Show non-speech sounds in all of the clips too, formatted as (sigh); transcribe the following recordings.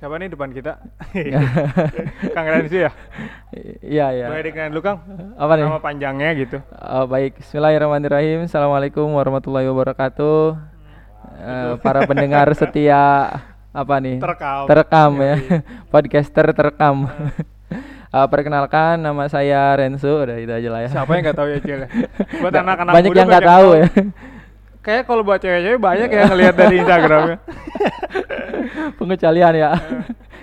siapa nih depan kita? (laughs) Kang Renzi ya? Iya iya. Boleh dikenalin dulu Kang? Apa nih? Nama panjangnya gitu. Oh, baik. Bismillahirrahmanirrahim. Assalamualaikum warahmatullahi wabarakatuh. Eh, para pendengar (laughs) setia apa nih? Terekam. Terekam ya. Yoi. (laughs) Podcaster terekam. Eh, perkenalkan nama saya Rensu, udah itu aja lah ya. Siapa yang nggak tahu ya Cil? Buat anak-anak banyak muda yang nggak tahu ya. Kayak kalau buat cewek-cewek banyak ya ngelihat dari Instagramnya. (laughs) Pengecualian ya.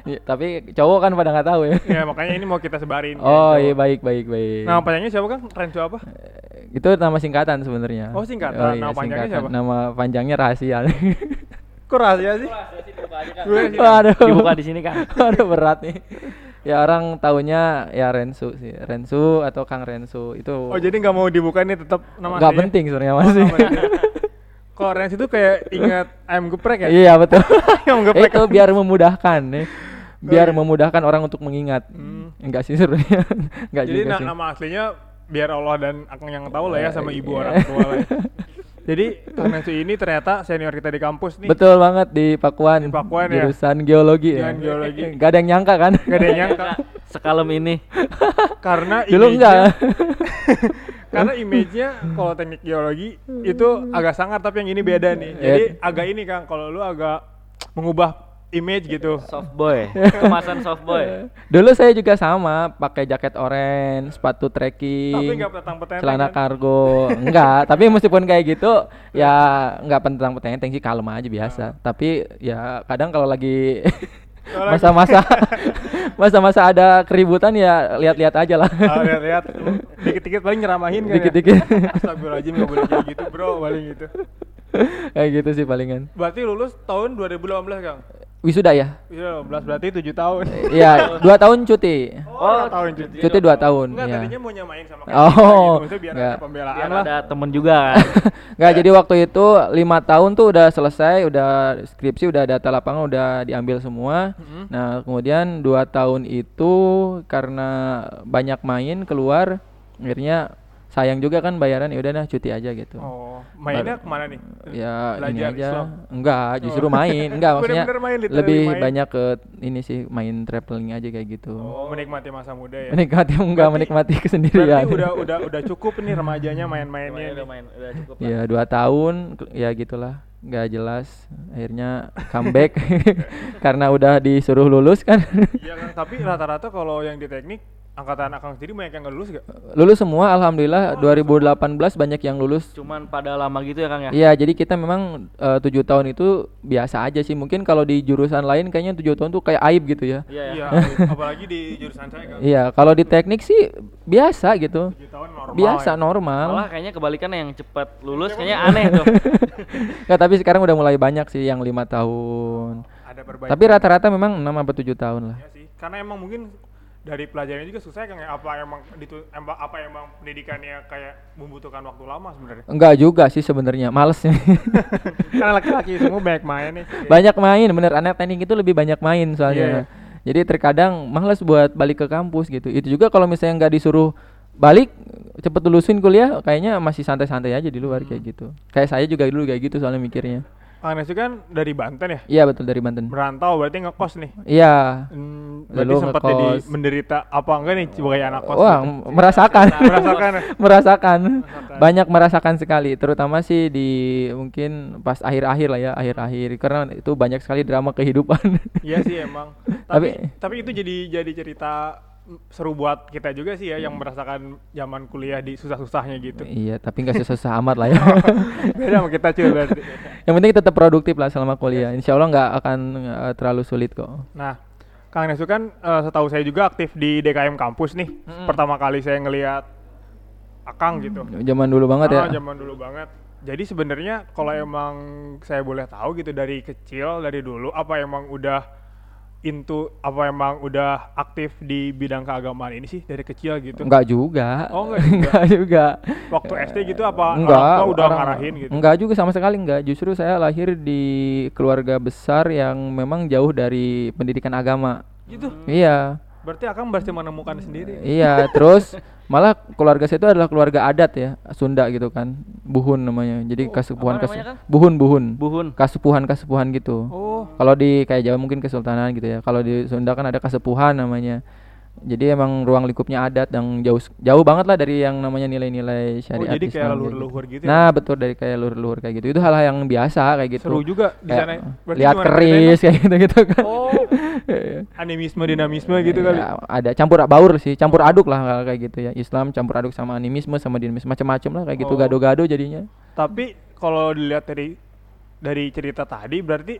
Iya, tapi cowok kan pada nggak tahu ya. ya makanya ini mau kita sebarin. Oh gitu. iya baik baik baik. Nama panjangnya siapa Kang? Renzo apa? itu nama singkatan sebenarnya. Oh, singkatan. iya, Nama panjangnya singkatan. siapa? Nama panjangnya rahasia. (laughs) Kok rahasia sih? Gue sih. Waduh. dibuka di sini kan (laughs) Waduh berat nih. Ya orang taunya ya Rensu sih. Rensu atau Kang Rensu itu Oh jadi nggak mau dibuka nih tetap nama nggak aslinya? penting sebenarnya Oh, masih. penting. Kalau Renzo itu kayak ingat ayam geprek ya? iya betul. (laughs) Ayam geprek. itu biar memudahkan nih. Biar iya. memudahkan orang untuk mengingat. Hmm. Enggak sih sebenarnya. (laughs) Enggak Jadi juga na- sih. nama aslinya biar Allah dan Akang yang tahu lah ya sama ibu Iya. orang tua lah. ya. (laughs) Jadi Kang ini ternyata senior kita di kampus nih. Betul banget di Pakuan. Di Pakuan ya? Jurusan geologi Jurusan ya. geologi. Gak ada yang nyangka kan? Gak ada yang nyangka sekalem ini karena Dulu enggak. Karena image-nya kalau teknik geologi itu agak sangar tapi yang ini beda nih. Ya. Jadi agak ini Kang kalau lu agak mengubah image gitu. soft boy kemasan soft boy (laughs) Dulu saya juga sama, pakai jaket oranye, sepatu trekking. Tapi petang-petenteng celana kan? kargo enggak tapi meskipun kayak gitu ya enggak pentang petenteng sih kalem aja biasa tapi ya kadang Kalau lagi- (laughs) masa-masa (laughs) masa-masa ada keributan ya lihat-lihat aja lah Ah, lihat-lihat dikit-dikit paling nyeramahin kan Dikit-dikit. ya. Astagfirullahaladzim nggak boleh kayak gitu bro paling gitu. kayak gitu sih palingan Berarti lulus tahun 2018 Kang? Wisuda ya Iya 18 berarti 7 tahun. iya dua tahun cuti Oh, tahun cuti. cuti dua tahun Enggak, ya tadinya mau nyamain sama Oh, kita gitu. Biar nggak. ada pembelaan biar lah. ada temen juga (laughs) kan Nggak, jadi waktu itu lima tahun tuh udah selesai, udah skripsi, udah data lapangan udah diambil semua. Mm-hmm. Nah kemudian dua tahun itu karena banyak main keluar, akhirnya sayang juga kan bayaran, ya udah nah cuti aja gitu. Oh, mainnya ke mana nih? Ya ini Belajar aja, Islam? enggak, justru Oh. main, enggak (laughs) maksudnya Bener-bener main, literally lebih main. banyak ke ini sih main traveling aja kayak gitu. Oh, menikmati masa muda ya. Menikmati enggak Berarti- menikmati Berarti kesendirian. udah udah udah cukup nih remajanya main-mainnya. udah main udah cukup lah. Ya dua tahun ya gitulah nggak jelas akhirnya comeback (laughs) (laughs) karena udah disuruh lulus kan Iya kan, tapi rata-rata kalau yang di teknik angkatan akang sendiri banyak yang nggak lulus gak? lulus semua alhamdulillah 2018 banyak yang lulus cuman pada lama gitu ya kang ya Iya jadi kita memang eh, tujuh tahun itu biasa aja sih mungkin kalau di jurusan lain kayaknya tujuh tahun tuh kayak aib gitu ya iya ya Iya, (laughs) apalagi di jurusan saya kan. iya kalau di teknik sih biasa gitu 7 tahun normal. biasa ya. normal malah kayaknya kebalikan yang cepat lulus kayaknya aneh tuh (laughs) Nggak, tapi sekarang udah mulai banyak sih yang lima tahun Ada perbaikan. tapi rata-rata memang 6 sampai tujuh tahun lah Iya sih, karena emang mungkin dari pelajarannya juga susah kan ya apa emang ditu, emang apa emang pendidikannya kayak membutuhkan waktu lama sebenarnya. enggak juga sih sebenarnya males (laughs) Karena laki-laki semua banyak main nih. banyak main bener. Anak teknik itu lebih banyak main soalnya. Iya. jadi terkadang males buat balik ke kampus gitu. Itu juga kalau misalnya nggak disuruh balik cepet lulusin kuliah kayaknya masih santai-santai aja di luar kayak gitu. Kayak saya juga dulu kayak gitu soalnya mikirnya Kang Nes kan dari Banten ya, iya betul dari Banten merantau berarti ngekos nih. iya Hmm, berarti sempat jadi menderita apa enggak nih sebagai anak kos? wah gitu? merasakan Merasakan ya? (laughs) merasakan banyak merasakan sekali terutama sih di mungkin pas akhir-akhir lah ya akhir-akhir karena itu banyak sekali drama kehidupan Iya sih emang. (laughs) Tapi Tapi- tapi itu jadi jadi cerita seru buat kita juga sih ya yang merasakan zaman kuliah di susah-susahnya gitu. iya tapi nggak susah (laughs) amat lah ya Beda sama kita cuy berarti. yang penting tetap produktif lah selama kuliah insya Allah nggak akan eh, terlalu sulit kok Nah, Kang Nesu kan eh, setahu saya juga aktif di DKM kampus nih. Pertama kali saya ngelihat Akang gitu. zaman dulu banget Ah, ya zaman dulu banget. Jadi sebenarnya kalau emang saya boleh tahu gitu dari kecil dari dulu apa emang udah into apa emang udah aktif di bidang keagamaan ini sih dari kecil gitu? Enggak juga. Oh, enggak juga. (laughs) Enggak juga. Waktu SD gitu apa enggak, orang tua udah orang- ngarahin gitu? Enggak juga sama sekali enggak. Justru saya lahir di keluarga besar yang memang jauh dari pendidikan agama. Gitu. Iya. Berarti Akang berhasil menemukan sendiri. Iya, terus malah keluarga saya itu adalah keluarga adat ya, Sunda gitu kan. Buhun namanya. Jadi kasepuhan apa kasu- Kang? buhun buhun. Buhun. Kasupuhan-kasupuhan gitu. Oh, Kalau di kayak Jawa mungkin kesultanan gitu ya. Kalau di Sunda kan ada kasepuhan namanya. Jadi emang ruang lingkupnya adat yang jauh jauh banget lah dari yang namanya nilai-nilai oh syariat jadi kayak Islam kayak leluhur-leluhur gitu. ya? Nah, betul dari kayak luhur-luhur kayak gitu. Itu hal-hal yang biasa kayak gitu. Seru juga di sana. Berarti lihat keris kayak gitu-gitu kan. Oh, (laughs) animisme dinamisme gitu kali. Ya, ada campur baur sih, campur aduk lah kayak gitu ya. Islam campur aduk sama animisme sama dinamisme macam-macam lah kayak gitu Oh. gado-gado jadinya. Tapi kalau dilihat dari dari cerita tadi berarti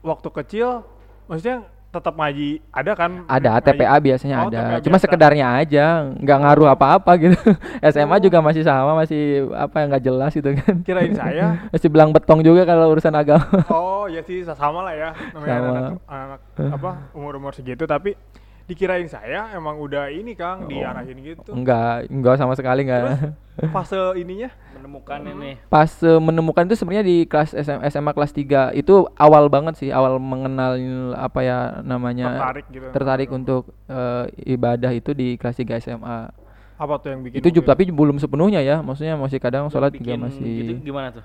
waktu kecil maksudnya tetap ngaji ada kan? Ada ngaji? TPA biasanya Oh, ada. TPA Cuma biasa. sekedarnya aja, nggak ngaruh apa-apa gitu. (laughs) SMA Oh. juga masih sama, masih apa yang nggak jelas gitu kan. Kirain saya. (laughs) masih belang betong juga kalau urusan agama. (laughs) Oh, ya sih sama lah ya. Namanya Sama. anak, anak apa umur-umur segitu tapi dikirain saya emang udah ini Kang diarahin gitu. Enggak, enggak sama sekali Terus enggak. fase ininya Menemukan ini. Pas eh, menemukan itu sebenarnya di kelas SM, SMA kelas 3 itu awal banget sih, awal mengenal apa ya namanya tertarik gitu. tertarik untuk eh, ibadah itu di kelas 3 SMA. Apa tuh yang bikin itu juga tapi belum sepenuhnya ya, maksudnya masih kadang sholat juga masih. Gitu gimana tuh?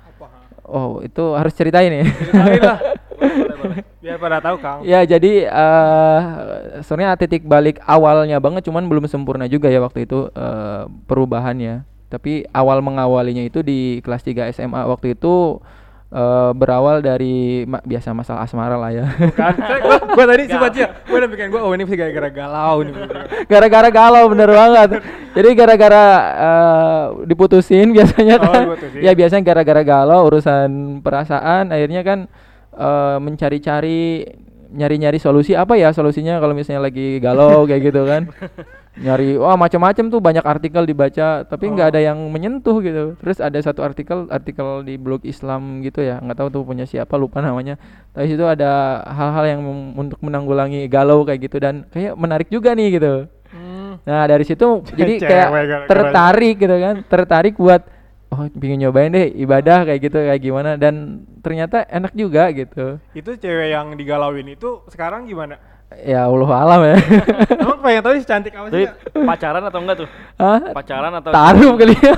Oh itu harus ceritain ya. Ceritain lah. (laughs) boleh, boleh. Biar pada tahu Kang. ya jadi eh sebenarnya titik balik awalnya banget, cuman belum sempurna juga ya waktu itu eh, perubahannya. Tapi awal mengawalinya itu di kelas 3 SMA waktu itu eh, berawal dari ma- biasa masalah asmara lah ya. Kan (laughs) saya, gua, gua tadi sempat ya, gua udah bikin gua oh ini pasti gara-gara galau nih. (laughs) gara-gara galau bener banget jadi gara-gara eh, diputusin biasanya Oh, kan diputusin. ya biasanya gara-gara galau urusan perasaan akhirnya kan eh, mencari-cari nyari-nyari solusi apa ya solusinya kalau misalnya lagi galau kayak gitu kan (laughs) nyari wah macam-macam tuh banyak artikel dibaca tapi nggak Oh. ada yang menyentuh gitu terus ada satu artikel artikel di blog Islam gitu ya nggak tahu tuh punya siapa lupa namanya tapi situ ada hal-hal yang untuk menanggulangi galau kayak gitu dan kayak menarik juga nih gitu Hmm. Nah dari situ (laughs) jadi kayak tertarik gitu kan, tertarik buat oh pingin nyobain deh ibadah kayak gitu kayak gimana dan ternyata enak juga gitu. Itu cewek yang digalauin itu sekarang gimana? Ya Allah alam ya. (laughs) Emang pengen tahu sih cantik apa sih? Pacaran atau enggak tuh? Hah? Pacaran atau Taruh kali ya.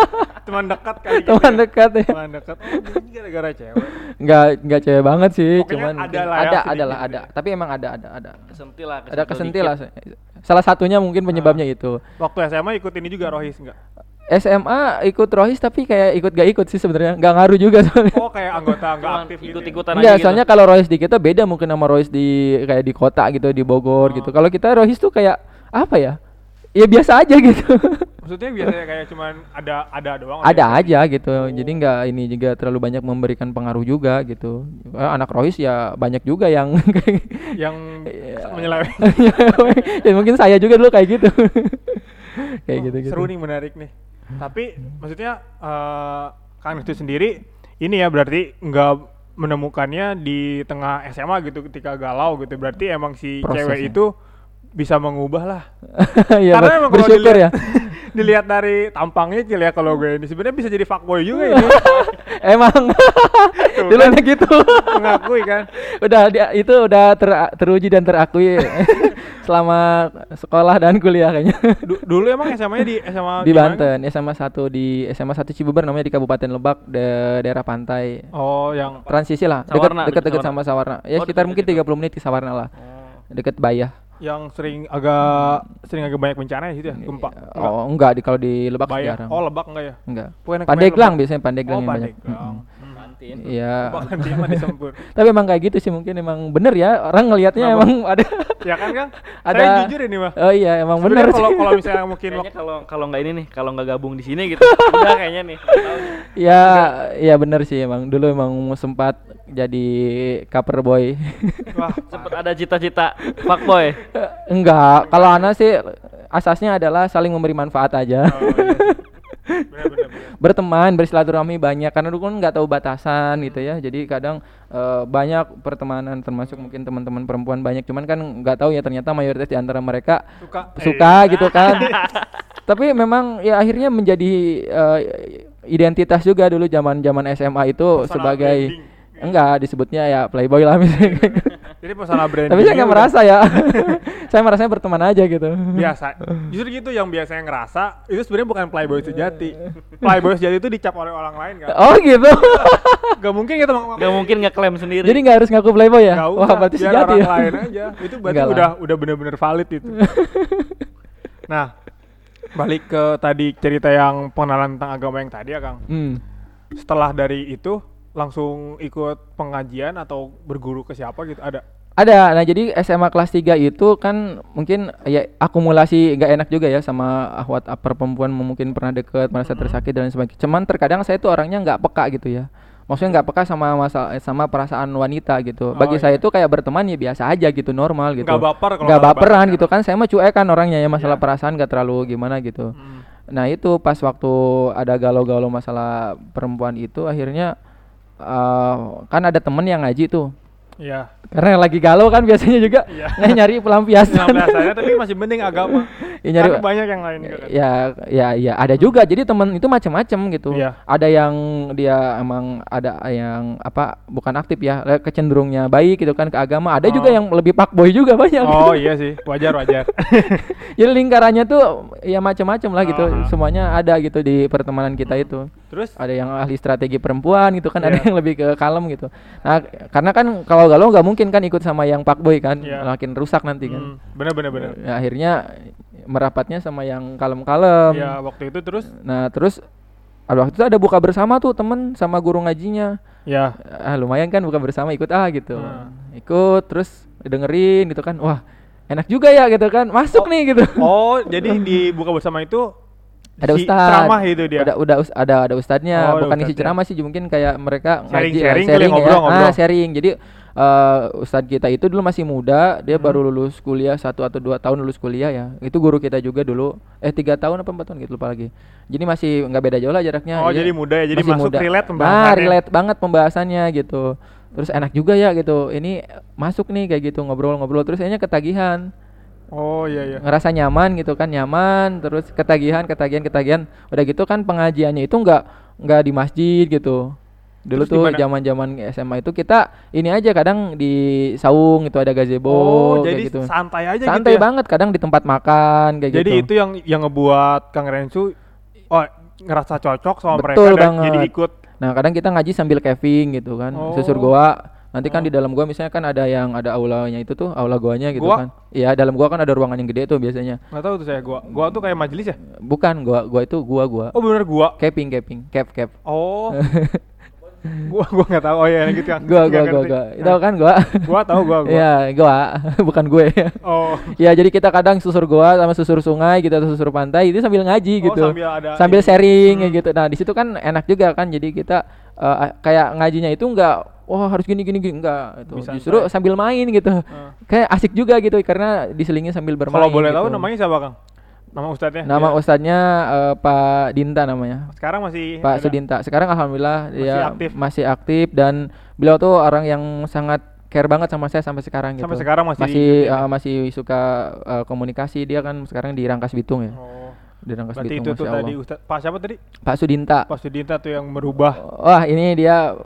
(laughs) Teman dekat kali gitu Teman ya? dekat ya. Teman dekat. Oh, gara-gara cewek. Enggak enggak cewek banget sih, Pokoknya cuman ada lah ada ada lah gitu ada. ya. Tapi emang ada ada ada. kesentil lah. Ada kesentil lah. Salah satunya mungkin penyebabnya itu. Waktu SMA ikut ini juga Rohis enggak? SMA ikut Rohis tapi kayak ikut gak ikut sih sebenarnya. Enggak ngaruh juga soalnya. Oh, kayak anggota enggak Cuman aktif gitu. ya? ikut-ikutan Enggak, aja gitu. soalnya kalau Rohis di kita beda mungkin sama Rohis di kayak di kota gitu di Bogor Oh. gitu. Kalau kita Rohis tuh kayak apa ya? Ya biasa aja gitu. Maksudnya biasanya kayak cuman ada ada doang. ada yang- aja gitu. Jadi nggak ini juga terlalu banyak memberikan pengaruh juga gitu. Eh, Anak Rohis ya banyak juga yang (laughs) yang Iya. menyeleweng. (laughs) ya mungkin saya juga dulu kayak gitu. (laughs) kayak Oh, gitu gitu. Seru nih menarik nih. Tapi maksudnya eh Kang itu sendiri ini ya berarti nggak menemukannya di tengah SMA gitu ketika galau gitu. Berarti emang si cewek Prosesnya. itu bisa mengubah lah. (laughs) Iya, Karena emang kalau bersyukur ya. dilihat, (laughs) dilihat dari tampangnya Cil ya kalau gue ini sebenarnya bisa jadi fuckboy juga ini. (laughs) Emang dulunya kan. gitu. Mengakui kan. udah dia, itu udah ter- teruji dan terakui selama sekolah dan kuliah kayaknya (laughs) Du- dulu emang SMA-nya di SMA di mana? Banten SMA 1 di SMA 1 Cibeber namanya di Kabupaten Lebak de- daerah pantai Oh, yang transisi lah dekat dekat sama Sawarna ya Oh, sekitar mungkin gitu. 30 menit ke Sawarna lah Oh. dekat Bayah yang sering agak sering agak banyak bencana ya situ ya, gempa. Enggak. oh enggak di kalau di Lebak sih Bayar. jarang Oh, lebak enggak ya? enggak Pandeglang biasanya Pandeglang Oh, yang banyak Pandeglang. Mm-mm. Hmm. Kantin. Iya (laughs) Bahkan dia mah disempur. (laughs) tapi emang kayak gitu sih mungkin emang bener ya orang ngelihatnya emang ada (laughs) ya kan Kang? Ada- Saya jujur ini mah. oh iya emang bener kalau sih kalau misalnya mungkin kalau kalau nggak ini nih, kalau nggak gabung di sini gitu, udah kayaknya nih. Tahu nih. Ya, ya bener sih emang dulu emang sempat jadi cover boy. wah, Sempet ada cita-cita fuckboy. Enggak, kalau Ana sih asasnya adalah saling memberi manfaat aja. oh, iya berteman bersilaturahmi banyak karena dulu kan nggak tahu batasan gitu ya. Jadi kadang eh, banyak pertemanan termasuk mungkin teman-teman perempuan banyak. Cuman kan nggak tahu ya ternyata mayoritas di antara mereka Suka. suka Eh, gitu kan. (laughs) Tapi memang ya akhirnya menjadi eh, identitas juga dulu zaman zaman SMA itu Personal sebagai branding. enggak disebutnya ya playboy lah misalnya Jadi personal branding. tapi saya nggak merasa ya (laughs) saya merasanya berteman aja gitu biasa. Justru gitu yang biasanya ngerasa itu sebenarnya bukan playboy sejati. Playboy sejati itu dicap oleh orang lain kan. oh gitu Gak mungkin kita mau Gak mungkin ngeklaim sendiri. jadi nggak harus ngaku playboy ya Gak wah berarti biar sejati orang ya lain aja. Itu berarti Enggak lah. udah udah bener-bener valid itu. (laughs) nah, balik ke tadi cerita yang pengenalan tentang agama yang tadi ya, Kang. Hmm. Setelah dari itu langsung ikut pengajian atau berguru ke siapa gitu ada? Ada, nah jadi SMA kelas 3 itu kan mungkin ya akumulasi nggak enak juga ya sama ahwat upper perempuan mungkin pernah deket, merasa tersakiti dan sebagainya. Cuman terkadang saya tuh orangnya nggak peka gitu ya. Maksudnya nggak peka sama masalah sama perasaan wanita gitu. Bagi Oh, saya iya. itu kayak berteman ya biasa aja gitu, normal gitu. Nggak baper Nggak baperan bahasanya. gitu kan. Saya mah cuek kan orangnya ya masalah Iya. perasaan nggak terlalu gimana gitu. Hmm. Nah itu pas waktu ada galau-galau masalah perempuan itu akhirnya eh, kan ada temen yang ngaji tuh Iya. karena lagi galau kan biasanya juga Iya. nah, nyari pelampiasan Biasanya tapi masih mending agama. (laughs) Ya, nyari Kan banyak yang lain juga kan. ya ya ya. Ada juga. Jadi temen itu macam-macam gitu. Iya. ada yang dia emang ada yang apa bukan aktif ya. Kecenderungnya baik gitu kan ke agama. Ada juga Oh. yang lebih pak boy juga banyak. Oh (laughs) iya sih, wajar wajar. (laughs) jadi lingkarannya tuh ya macam-macam lah gitu. Aha. semuanya ada gitu di pertemanan kita itu. Terus? Ada yang ahli strategi perempuan gitu kan. Ada Iya. yang lebih ke kalem gitu. Nah karena kan kalau galau nggak mungkin kan ikut sama yang pak boy kan. Iya. makin rusak nanti kan. Hmm, bener bener bener. Ya, akhirnya merapatnya sama yang kalem-kalem. Ya waktu itu terus? Nah terus ada waktu itu ada buka bersama tuh temen sama guru ngajinya. Ya ah lumayan kan buka bersama ikut ah gitu. Hmm. ikut terus dengerin gitu kan. Wah enak juga ya gitu kan. Masuk nih gitu. Oh, jadi di buka bersama itu ada si ustad ceramah itu dia. udah udah us- ada ada ustadnya Oh, bukan isi ceramah sih mungkin kayak mereka Sharing- ngaji ya, sharing kali, sharing ya. ngobrol-ngobrol. ah sharing. Jadi eh ustadz kita itu dulu masih muda dia Hmm. baru lulus kuliah satu atau dua tahun lulus kuliah ya. Itu guru kita juga dulu. Eh tiga tahun apa empat tahun gitu lupa lagi. Jadi masih nggak beda jauh lah jaraknya. Oh, Iya. jadi muda ya, jadi Masih masuk relate nah pembahasannya. relate banget pembahasannya gitu. Terus enak juga ya gitu. Ini masuk nih kayak gitu ngobrol-ngobrol. Terus kayaknya ketagihan Oh iya iya. ngerasa nyaman gitu kan nyaman terus ketagihan ketagihan ketagihan udah gitu kan pengajiannya itu nggak nggak di masjid gitu dulu Terus tuh mana? zaman zaman SMA itu kita ini aja kadang di saung itu ada gazebo Oh, kayak jadi gitu santai aja santai gitu ya. banget kadang di tempat makan kayak Jadi gitu itu yang yang ngebuat Kang Rensu oh ngerasa cocok sama Betul mereka dan jadi banget. ikut. nah kadang kita ngaji sambil caving gitu kan susur Oh. goa nanti kan Oh. di dalam gua misalnya kan ada yang ada aulanya itu tuh aula goanya gitu Gua? kan iya dalam gua kan ada ruangan yang gede tuh biasanya Nggak tahu tuh saya gua. Gua tuh kayak majelis ya. bukan gua gua itu gua gua Oh bener gua. caping caping cap cap Oh. (laughs) gua gua nggak tahu. Oh iya gitu kan. gua gua gua gua itu kan gua Gua tahu gua gua. Iya, gua (laughs) bukan gue. Oh. (laughs) ya, jadi kita kadang susur gua sama susur sungai gitu atau susur pantai itu sambil ngaji Oh, gitu. sambil ada Sambil sharing Hmm. gitu. Nah, di situ kan enak juga kan. Jadi kita eh, kayak ngajinya itu enggak wah harus gini gini gini enggak itu. Bisa Justru sambil main gitu. Ah. Kayak asik juga gitu karena diselingi sambil bermain. Kalau boleh tahu gitu. namanya siapa Kang? Nama ustadznya? Nama Dia ustadznya eh, Pak Dinta namanya. sekarang masih Pak ada? Sudinta. Sekarang alhamdulillah Masih dia aktif. masih aktif dan beliau tuh orang yang sangat care banget sama saya sampai sekarang gitu. Sampai sekarang masih masih di- uh, masih suka uh, komunikasi. Dia kan sekarang di Rangkas Bitung ya. Oh. Di Rangkas Berarti Bitung itu tuh tadi. Ustaz Pak siapa tadi? Pak Sudinta. Pak Sudinta tuh yang merubah Wah, ini dia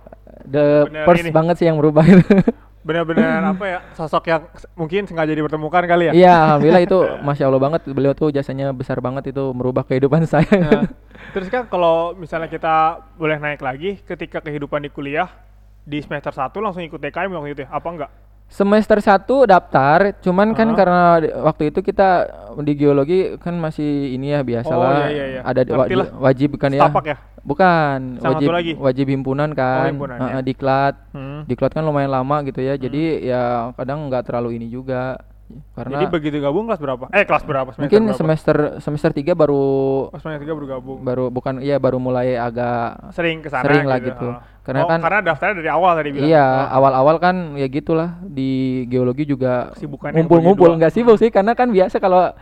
the Bener first ini. banget sih yang merubah itu. benar-benar (laughs) apa ya sosok yang mungkin sengaja dipertemukan kali ya. Iya, alhamdulillah itu masya Allah banget. Beliau tuh jasanya besar banget itu merubah kehidupan (laughs) saya. Nah, terus kan kalau misalnya kita boleh naik lagi ketika kehidupan di kuliah di semester 1 langsung ikut TKM waktu itu ya? Apa enggak? Semester 1 daftar, cuman kan Heeh. karena di- waktu itu kita di geologi kan masih ini ya biasalah Oh, iya, iya, iya. ada wa- wajib kan ya. Setapak ya? Bukan, Sama wajib lagi? wajib himpunan kan. himpunan, Heeh, ya. diklat. Hmm. Diklat kan lumayan lama gitu ya. Jadi ya kadang nggak terlalu ini juga. Karena Jadi begitu gabung kelas berapa? Eh kelas berapa? Semester mungkin berapa? semester semester 3 baru Oh, semester 3 baru gabung. baru bukan iya baru mulai agak Sering ke sana Sering lah gitu. Oh. Karena Oh, kan- karena daftarnya dari awal tadi bilang. Iya, Oh. awal-awal kan ya gitulah di geologi juga ngumpul-ngumpul nggak sibuk sih karena kan biasa kalau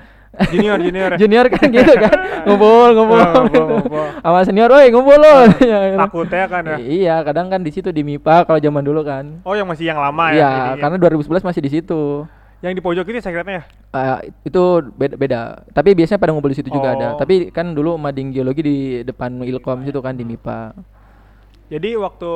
junior junior ya? (laughs) junior kan gitu kan (laughs) ngumpul ngumpul Oh, ngumpul, ngumpul. sama senior woi ngumpul lo (laughs) takutnya kan ya iya kadang kan di situ di MIPA kalau zaman dulu kan oh yang masih yang lama ya iya karena 2011 masih di situ yang di pojok ini sekretnya ya? Eh, itu beda, beda. Tapi biasanya pada ngumpul di situ juga ada. Oh. tapi kan dulu mading geologi di depan ilkom situ kan di MIPA jadi waktu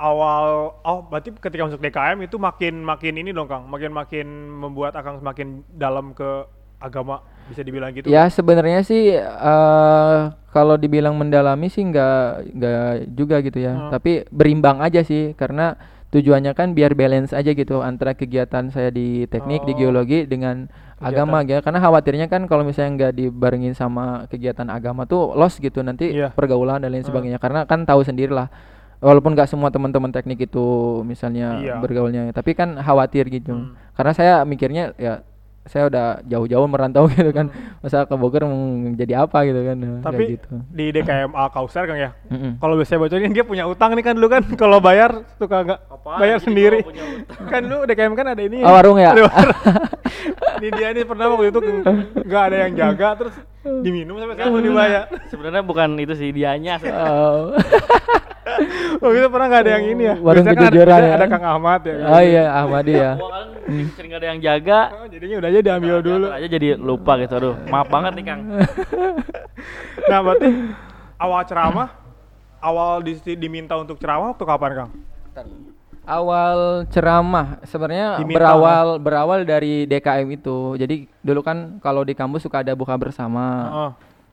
awal oh berarti ketika masuk DKM itu makin makin ini dong Kang. Makin makin membuat Akang semakin dalam ke agama bisa dibilang gitu? Ya sebenarnya sih eh kalau dibilang mendalami sih nggak nggak juga gitu ya. Hmm. Tapi berimbang aja sih karena tujuannya kan biar balance aja gitu antara kegiatan saya di teknik di Oh. geologi dengan agama ya. Karena khawatirnya kan kalau misalnya nggak dibarengin sama kegiatan agama tuh lost gitu nanti Iya. pergaulan dan lain Hmm. sebagainya. Karena kan tahu sendirilah walaupun nggak semua teman-teman teknik itu misalnya Iya. bergaulnya tapi kan khawatir gitu. Hmm. Karena saya mikirnya ya saya udah jauh-jauh merantau (laughs) gitu kan. Hmm. masa ke Bogor mau jadi apa gitu kan. Nah, tapi gitu. di DKMA Kausar Kang ya Mm-mm. kalau biasanya bocorin dia punya utang nih kan dulu kan. Kalau bayar suka nggak bayar jadi sendiri. kan lu DKM kan ada ini. Oh, warung ya? (laughs) (laughs) Ini dia nih pernah waktu itu nggak ada yang jaga terus diminum sampai sekarang dibayar. Sebenarnya bukan itu sih dianya. Oh. itu pernah nggak ada yang ini ya Warung Biasanya kan ada, ya? ada Kang Ahmad ya oh iya Ahmadi ya kan sering gak ada yang jaga. Oh, jadinya udah aja diambil dulu Diatur aja jadi lupa gitu. Aduh, maaf banget nih Kang. (laughs) nah berarti awal ceramah awal di, diminta untuk ceramah waktu kapan Kang? awal ceramah sebenarnya berawal berawal dari DKM itu jadi dulu kan kalau di kampus suka ada buka bersama Oh.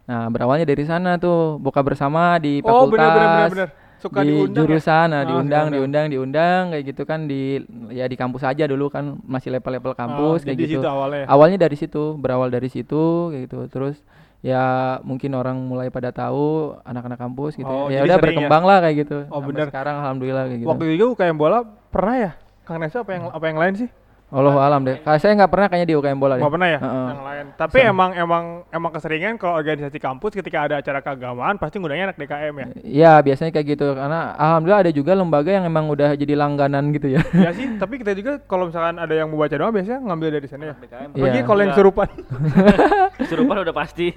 nah berawalnya dari sana tuh buka bersama di Oh, fakultas bener, bener, bener, bener. Suka di diundang ya? jurusan nah Ah, diundang diundang. diundang diundang kayak gitu kan di ya di kampus aja dulu kan masih level-level kampus Oh, kayak gitu awalnya ya? awalnya dari situ berawal dari situ kayak gitu terus ya mungkin orang mulai pada tahu anak-anak kampus gitu Oh, ya udah ya? berkembang lah kayak gitu Oh, Sampai bener. sekarang alhamdulillah kayak gitu Waktu itu UKM bola pernah ya? Kang Nesa apa yang apa yang lain sih? Allah alam deh kalau saya nggak pernah kayaknya di UKM bola deh Nggak pernah ya? Heeh. Yang lain. Tapi emang emang emang keseringan kalau organisasi kampus ketika ada acara keagamaan pasti ngundangnya anak DKM ya. Iya biasanya kayak gitu karena alhamdulillah ada juga lembaga yang emang udah jadi langganan gitu ya. ya sih, tapi kita juga kalau misalkan ada yang mau baca doa biasanya ngambil dari sana ya. DKM. Apalagi Iya. kalau yang Enggak. serupan. (laughs) Kesurupan udah pasti.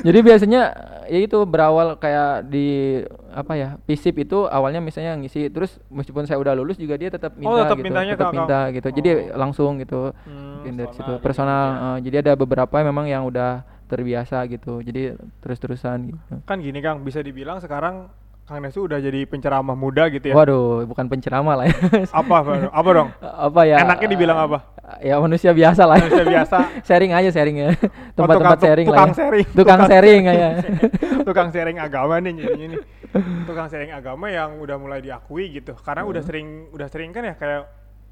jadi biasanya ya itu berawal kayak di apa ya PISIP itu awalnya misalnya ngisi terus meskipun saya udah lulus juga dia tetap minta Oh, tetap gitu, mintanya tetap ke minta akang. gitu. Jadi Oh. langsung gitu. Hmm, dari situ personal personal. jadinya. eh, jadi ada beberapa memang yang udah terbiasa gitu. Jadi terus-terusan gitu. Kan gini Kang, bisa dibilang sekarang Kang Nesu udah jadi penceramah muda gitu ya. Waduh, bukan penceramah lah ya. (laughs) Apa apa dong? apa ya? Enaknya dibilang apa? Ya manusia biasa lah. Manusia biasa. (laughs) sharing aja sharing ya. Oh, Tempat-tempat tukang- sharing lah. tukang ya. sharing. Tukang Tukang sharing ya. (laughs) Tukang sharing agama nih jadinya nih. Tukang sharing agama yang udah mulai diakui gitu. Karena udah sering udah sering kan ya kayak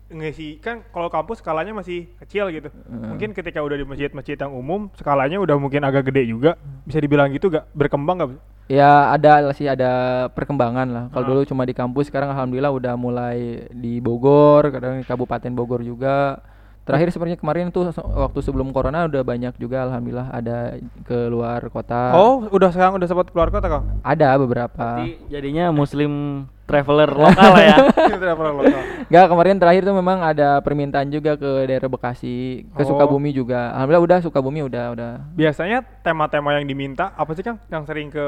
ngisi kan kalau kampus skalanya masih kecil gitu. Mungkin ketika udah di masjid-masjid yang umum skalanya udah mungkin agak gede juga. Bisa dibilang gitu gak? Berkembang gak? Ya ada sih ada perkembangan lah. Kalau Ah. dulu cuma di kampus, sekarang alhamdulillah udah mulai di Bogor, kadang di Kabupaten Bogor juga. Terakhir sebenarnya kemarin tuh waktu sebelum corona udah banyak juga alhamdulillah ada ke luar kota. Oh, udah sekarang udah sempat keluar kota Kang? Ada beberapa. Jadi jadinya muslim traveler lokal ya. (laughs) Traveler lokal. Enggak, kemarin terakhir tuh memang ada permintaan juga ke daerah Bekasi, ke Oh. Sukabumi juga. Alhamdulillah udah Sukabumi udah udah Biasanya tema-tema yang diminta apa sih Kang? Yang sering ke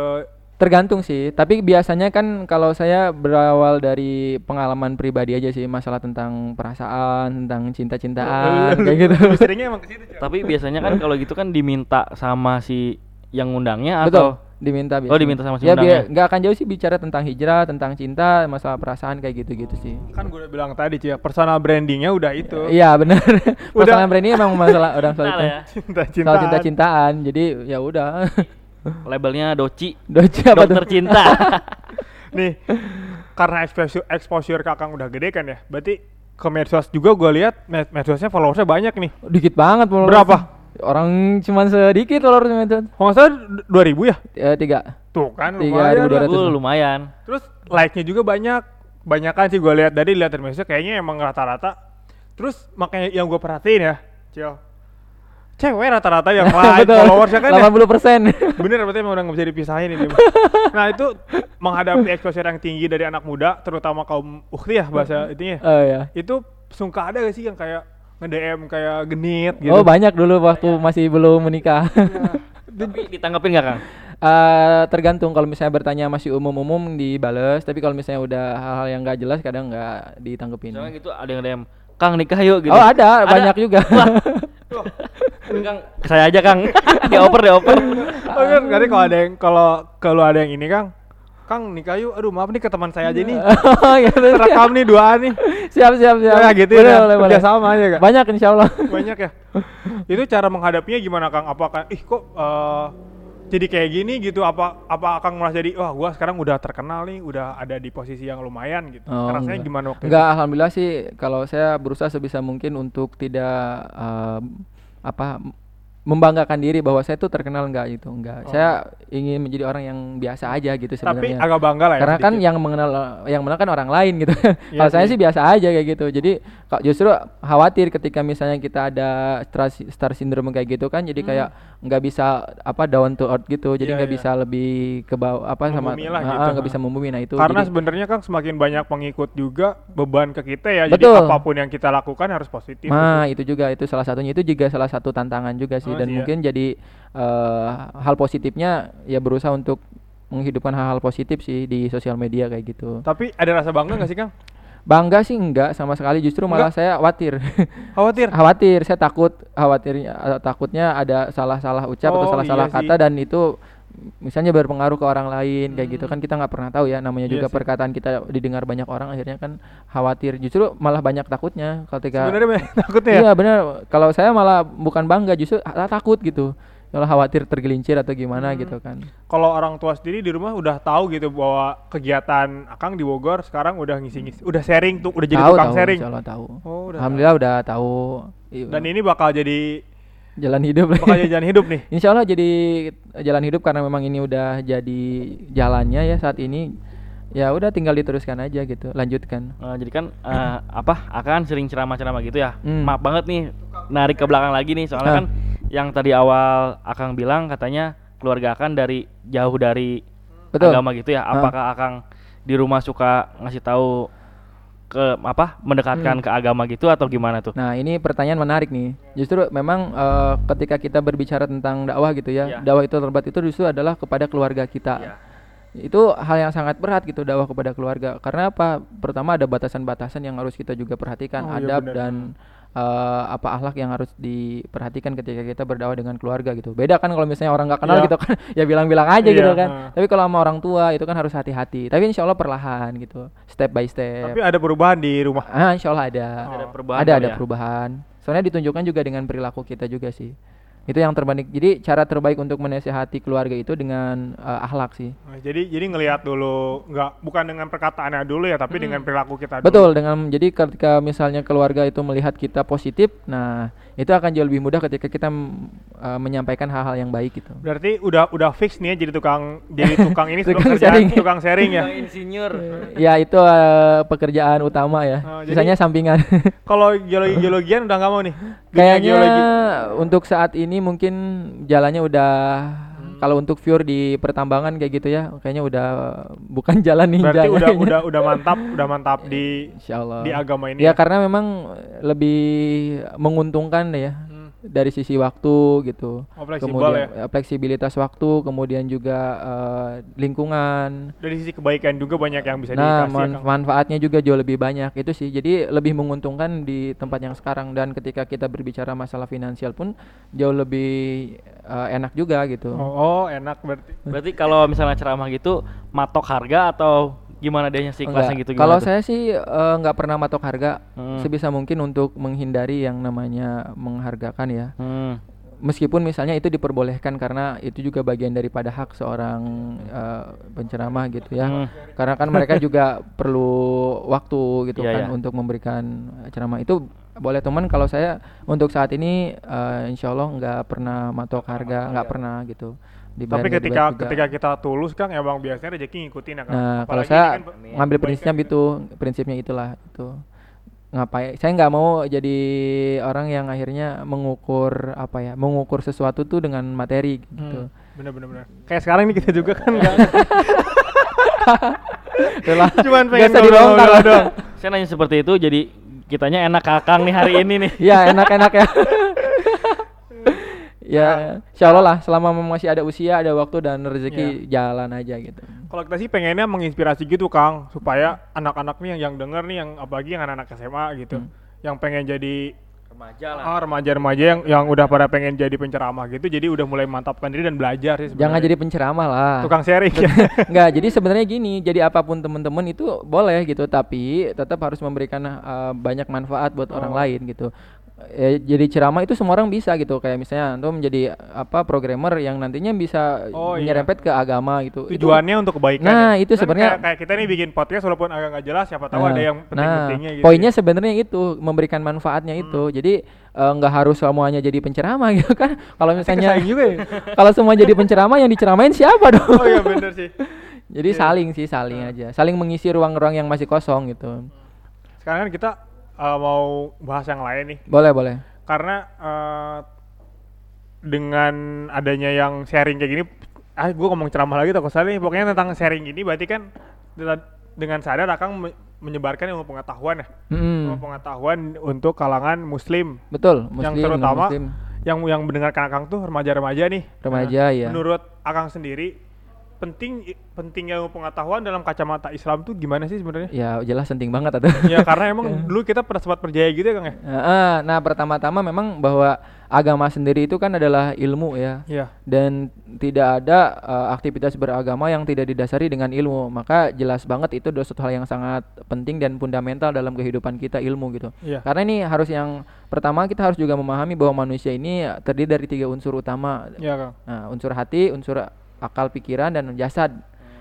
Tergantung sih, tapi biasanya kan kalau saya berawal dari pengalaman pribadi aja sih, masalah tentang perasaan, tentang cinta-cintaan, kayak gitu. (laughs) Seringnya emang ke situ, Cok. Tapi biasanya kan kalau gitu kan diminta sama si yang ngundangnya Betul, atau diminta Oh, diminta sama si Ya undangnya. biar nggak akan jauh sih bicara tentang hijrah, tentang cinta, masalah perasaan kayak gitu-gitu sih. Kan gue udah bilang tadi Cia, personal brandingnya udah itu. Iya benar. (laughs) Udah. Persoalan brand ini emang masalah orang soal Cinta ya. Cinta-cintaan. soal cinta-cintaan. Jadi ya udah. (laughs) labelnya doci. Doci apa Dokter tuh? cinta. (laughs) Nih, karena exposure, exposure kakang udah gede kan ya, berarti ke medsos juga gue lihat med medsosnya followersnya banyak nih. Dikit banget followers. Berapa? Orang cuman sedikit followersnya itu. Kalau nggak salah 2000 ya? Ya, tiga. Tuh kan Tiga lumayan. ribu dua ratus. Lumayan. Terus like-nya juga banyak. Banyak kan sih gue lihat dari lihat dari medsosnya kayaknya emang rata-rata. Terus makanya yang gue perhatiin ya, Cil. Cewek rata-rata yang (laughs) like followersnya kan ya. 80 persen. (laughs) Bener berarti emang udah gak bisa dipisahin ini. nah itu menghadapi exposure yang tinggi dari anak muda, terutama kaum ukti ya bahasa itunya. oh ya. Itu sungka ada gak sih yang kayak nge-DM kayak genit gitu. Oh banyak dulu waktu masih belum menikah. (laughs) Tapi ditanggepin nggak Kang? Eh, tergantung kalau misalnya bertanya masih umum-umum dibales, tapi kalau misalnya udah hal-hal yang nggak jelas kadang nggak ditanggepin. Misalnya gitu ada yang DM, Kang nikah yuk gitu. Oh ada, banyak juga. Kang, saya aja Kang. (laughs) dioper dioper. Oh kan, nanti kalau ada yang kalau kalau ada yang ini Kang, Kang nikah yuk. Aduh maaf nih ke teman saya aja nih. (laughs) oh gitu. Terekam nih dua nih. Siap siap siap. Ya gitu Boleh, ya. boleh, boleh. Sama aja Kak. Banyak insya Allah. Banyak ya. Itu cara menghadapinya gimana Kang? Apakah ih kok eh, jadi kayak gini gitu apa apa Kang merasa jadi wah gua sekarang udah terkenal nih, udah ada di posisi yang lumayan gitu. Oh, Rasanya enggak. gimana waktu Enggak, alhamdulillah sih kalau saya berusaha sebisa mungkin untuk tidak eh, apa membanggakan diri bahwa saya tuh terkenal enggak gitu, enggak. Oh. Saya ingin menjadi orang yang biasa aja gitu itu? Tapi sebenarnya. agak bangga lah ya. Karena kan sedikit. yang mengenal yang mengenal kan orang lain gitu. Iya (laughs) Kalau saya sih. biasa aja kayak gitu. Jadi kok justru khawatir ketika misalnya kita ada star, star syndrome kayak gitu kan jadi kayak nggak bisa apa down to earth gitu. Jadi Hmm. Iya, nggak iya. bisa lebih ke bawah apa sama lah gitu, nggak ah. bisa membumi nah itu. Karena sebenarnya kan semakin banyak pengikut juga beban ke kita ya. Betul. Jadi apa pun yang kita lakukan harus positif. Nah, itu juga itu salah satunya itu juga salah satu tantangan juga sih Dan sih ya. mungkin jadi eh, hal positifnya ya berusaha untuk menghidupkan hal-hal positif sih di sosial media kayak gitu. Tapi ada rasa bangga nggak sih Kang? Bangga sih enggak sama sekali justru malah saya khawatir. (laughs) Khawatir. khawatir, saya takut khawatirnya takutnya ada salah-salah ucap atau Oh, salah-salah iya sih. kata dan itu misalnya berpengaruh ke orang lain kayak gitu kan kita nggak pernah tahu ya namanya Iya juga sih. perkataan kita didengar banyak orang akhirnya kan khawatir justru malah banyak takutnya ketika Sebenarnya banyak (laughs) takutnya ya. Iya benar. Kalau saya malah bukan bangga, justru takut gitu. Malah khawatir tergelincir atau gimana Hmm. gitu kan. Kalau orang tua sendiri di rumah udah tahu gitu bahwa kegiatan Akang di Bogor sekarang udah ngisi-ngisi, udah sharing tuh, udah jadi tahu tukang tahu, sharing. tahu. Oh, udah Alhamdulillah udah tahu. Iya, Dan ini bakal jadi jalan hidup. jadi jalan hidup nih. (laughs) insya Allah jadi jalan hidup karena memang ini udah jadi jalannya ya saat ini. Ya udah tinggal diteruskan aja gitu, lanjutkan. Eh, jadi kan eh, apa akan sering ceramah-ceramah gitu ya. Hmm. Maaf banget nih narik ke belakang lagi nih soalnya Ah. kan yang tadi awal Akang bilang katanya keluarga Akang dari jauh dari Betul. agama gitu ya. Ah. Apakah Akang di rumah suka ngasih tahu ke apa mendekatkan ke agama gitu atau gimana tuh? Nah ini pertanyaan menarik nih. Justru memang eh, ketika kita berbicara tentang dakwah gitu ya, Iya. dakwah itu terberat itu justru adalah kepada keluarga kita. Iya. Itu hal yang sangat berat gitu dakwah kepada keluarga. Karena apa? Pertama ada batasan-batasan yang harus kita juga perhatikan, Oh, iya adab benar. dan eh, apa akhlak yang harus diperhatikan ketika kita berdakwah dengan keluarga gitu. Beda kan kalau misalnya orang nggak kenal Iya. gitu kan, (laughs) ya bilang-bilang aja Iya, gitu kan. heeh. Tapi kalau sama orang tua itu kan harus hati-hati. Tapi insya Allah perlahan gitu, step by step. Tapi ada perubahan di rumah. Ah, insya Allah ada. Ada perubahan Ada ada ya? perubahan. Soalnya ditunjukkan juga dengan perilaku kita juga sih. Itu yang terbaik. Jadi cara terbaik untuk menasehati keluarga itu dengan eh, akhlak sih. Nah, jadi jadi ngelihat dulu nggak bukan dengan perkataannya dulu ya, tapi dengan perilaku kita dulu. Betul dengan jadi ketika misalnya keluarga itu melihat kita positif, nah itu akan jauh lebih mudah ketika kita eh, menyampaikan hal-hal yang baik gitu. Berarti udah udah fix nih ya jadi tukang jadi tukang ini (laughs) Tukang sharing. tukang sharing ya. insinyur. (laughs) ya itu eh, pekerjaan utama ya. Oh, jadi- Sisanya sampingan. (laughs) Kalau geologi geologian udah nggak mau nih. Kayaknya geologi. untuk saat ini mungkin jalannya udah Hmm. kalau untuk view di pertambangan kayak gitu ya, kayaknya udah bukan (laughs) jalan ninja. Berarti udah kayaknya. udah udah mantap, udah mantap (laughs) di Insya Allah. di agama ini. Ya karena memang lebih menguntungkan ya. Dari sisi waktu gitu. Oh, fleksibel kemudian ya. eh, fleksibilitas waktu, kemudian juga eh, lingkungan. Dari sisi kebaikan juga banyak yang bisa Nah, dikasih. ya, manfaatnya juga jauh lebih banyak itu sih. Jadi lebih menguntungkan di tempat yang sekarang dan ketika kita berbicara masalah finansial pun jauh lebih eh, enak juga gitu. Oh, oh, enak berarti. Berarti kalau misalnya ceramah gitu matok harga atau gimana dia sih kelasnya gitu Kalau gimana saya sih eh, nggak pernah matok harga Hmm. sebisa mungkin untuk menghindari yang namanya menghargakan ya. Hmm. Meskipun misalnya itu diperbolehkan karena itu juga bagian daripada hak seorang eh, penceramah gitu ya. Hmm. Karena kan mereka (laughs) juga perlu waktu gitu Iya, kan iya. untuk memberikan ceramah itu boleh teman kalau saya untuk saat ini eh, insya Allah nggak pernah matok harga nggak pernah gitu. Dibayar Tapi ketika ketika kita tulus Kang emang biasanya rezeki ngikutin ya Kang. Nah, kalau Apalagi saya ini kan ngambil kebaikan prinsipnya gitu. itu, prinsipnya itulah itu. Ngapain? Saya nggak mau jadi orang yang akhirnya mengukur apa ya, mengukur sesuatu tuh dengan materi gitu. Hmm, bener bener bener. Kayak sekarang nih kita juga kan nggak (laughs) Itulah. cuman Nggak pengen ngobrol lah. doang. Saya nanya seperti itu jadi kitanya enak kakang nih hari ini nih. Ya enak-enak ya. (laughs) ya, insya Allah lah selama masih ada usia, ada waktu dan rezeki jalan aja gitu. Kalau kita sih pengennya menginspirasi gitu Kang, supaya anak-anak nih yang, yang denger nih yang apalagi yang anak-anak SMA gitu, Hmm. yang pengen jadi Remaja ah, remaja-remaja yang yang udah pada pengen jadi penceramah gitu, jadi udah mulai mantapkan diri dan belajar sih Jangan jadi penceramah lah. tukang sharing ya. (laughs) Enggak, jadi sebenarnya gini, jadi apa pun teman-teman itu boleh gitu, tapi tetap harus memberikan uh, banyak manfaat buat orang Oh. lain gitu. Ya, jadi ceramah itu semua orang bisa gitu, kayak misalnya antum menjadi apa programmer yang nantinya bisa Oh, iya. nyerempet ke agama gitu. Itu- Tujuannya untuk kebaikan. Nah, ya. itu Kan sebenarnya- kayak, kayak kita nih bikin podcast walaupun agak nggak jelas, siapa tahu Nah, ada yang nah, penting-pentingnya gitu. poinnya ya. sebenarnya itu memberikan manfaatnya Hmm. itu. Jadi eh, nggak harus semuanya jadi penceramah (laughs) gitu kan. Kalau misalnya juga ya. (laughs) kalau semua jadi penceramah yang diceramain siapa dong? Oh iya bener sih. (laughs) Jadi Iya. saling sih, saling aja. Saling mengisi ruang-ruang yang masih kosong gitu. Sekarang kan kita uh, mau bahas yang lain nih. Boleh, boleh. karena eh, dengan adanya yang sharing kayak gini ah gue ngomong ceramah lagi takut salah nih pokoknya tentang sharing gini berarti kan dengan sadar akan me- menyebarkan ilmu pengetahuan ya Mm-mm. ilmu pengetahuan untuk kalangan muslim Betul, yang muslim, terutama non-muslim. yang yang mendengarkan akang tuh remaja-remaja nih Remaja, ya. menurut akang sendiri penting penting ilmu pengetahuan dalam kacamata Islam tuh gimana sih sebenarnya? Ya jelas penting banget atau. (laughs) ya karena emang (laughs) dulu kita pernah sempat percaya gitu ya kang ya? Nah, pertama-tama memang bahwa agama sendiri itu kan adalah ilmu ya. iya dan tidak ada uh, aktivitas beragama yang tidak didasari dengan ilmu. Maka jelas banget itu adalah suatu hal yang sangat penting dan fundamental dalam kehidupan kita ilmu gitu. Iya karena ini harus yang pertama kita harus juga memahami bahwa manusia ini terdiri dari tiga unsur utama. Iya kang. Nah unsur hati unsur akal pikiran dan jasad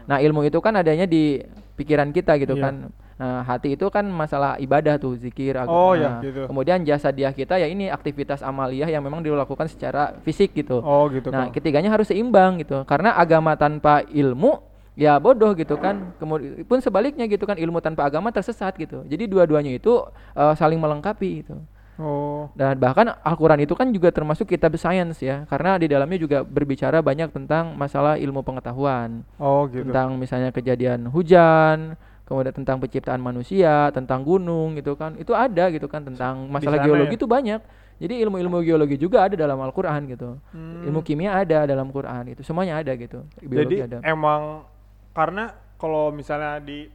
nah ilmu itu kan adanya di pikiran kita gitu Iya. kan nah hati itu kan masalah ibadah tuh zikir Oh, nah, iya, gitu. kemudian jasadiah kita ya ini aktivitas amaliyah yang memang dilakukan secara fisik gitu oh gitu Nah, kang ketiganya harus seimbang gitu. Karena agama tanpa ilmu ya bodoh gitu kan. Kemudian pun sebaliknya gitu kan ilmu tanpa agama tersesat gitu. Jadi dua-duanya itu eh, saling melengkapi gitu. Oh Dan bahkan Al-Qur'an itu kan juga termasuk kitab sains ya. Karena di dalamnya juga berbicara banyak tentang masalah ilmu pengetahuan, oh gitu tentang misalnya kejadian hujan, kemudian tentang penciptaan manusia, tentang gunung gitu kan. Itu ada gitu kan tentang masalah geologi ya? itu banyak. Jadi ilmu-ilmu geologi juga ada dalam Al-Qur'an gitu. Hmm. Ilmu kimia ada dalam Quran itu semuanya ada gitu. Biologi Jadi ada. emang karena kalau misalnya di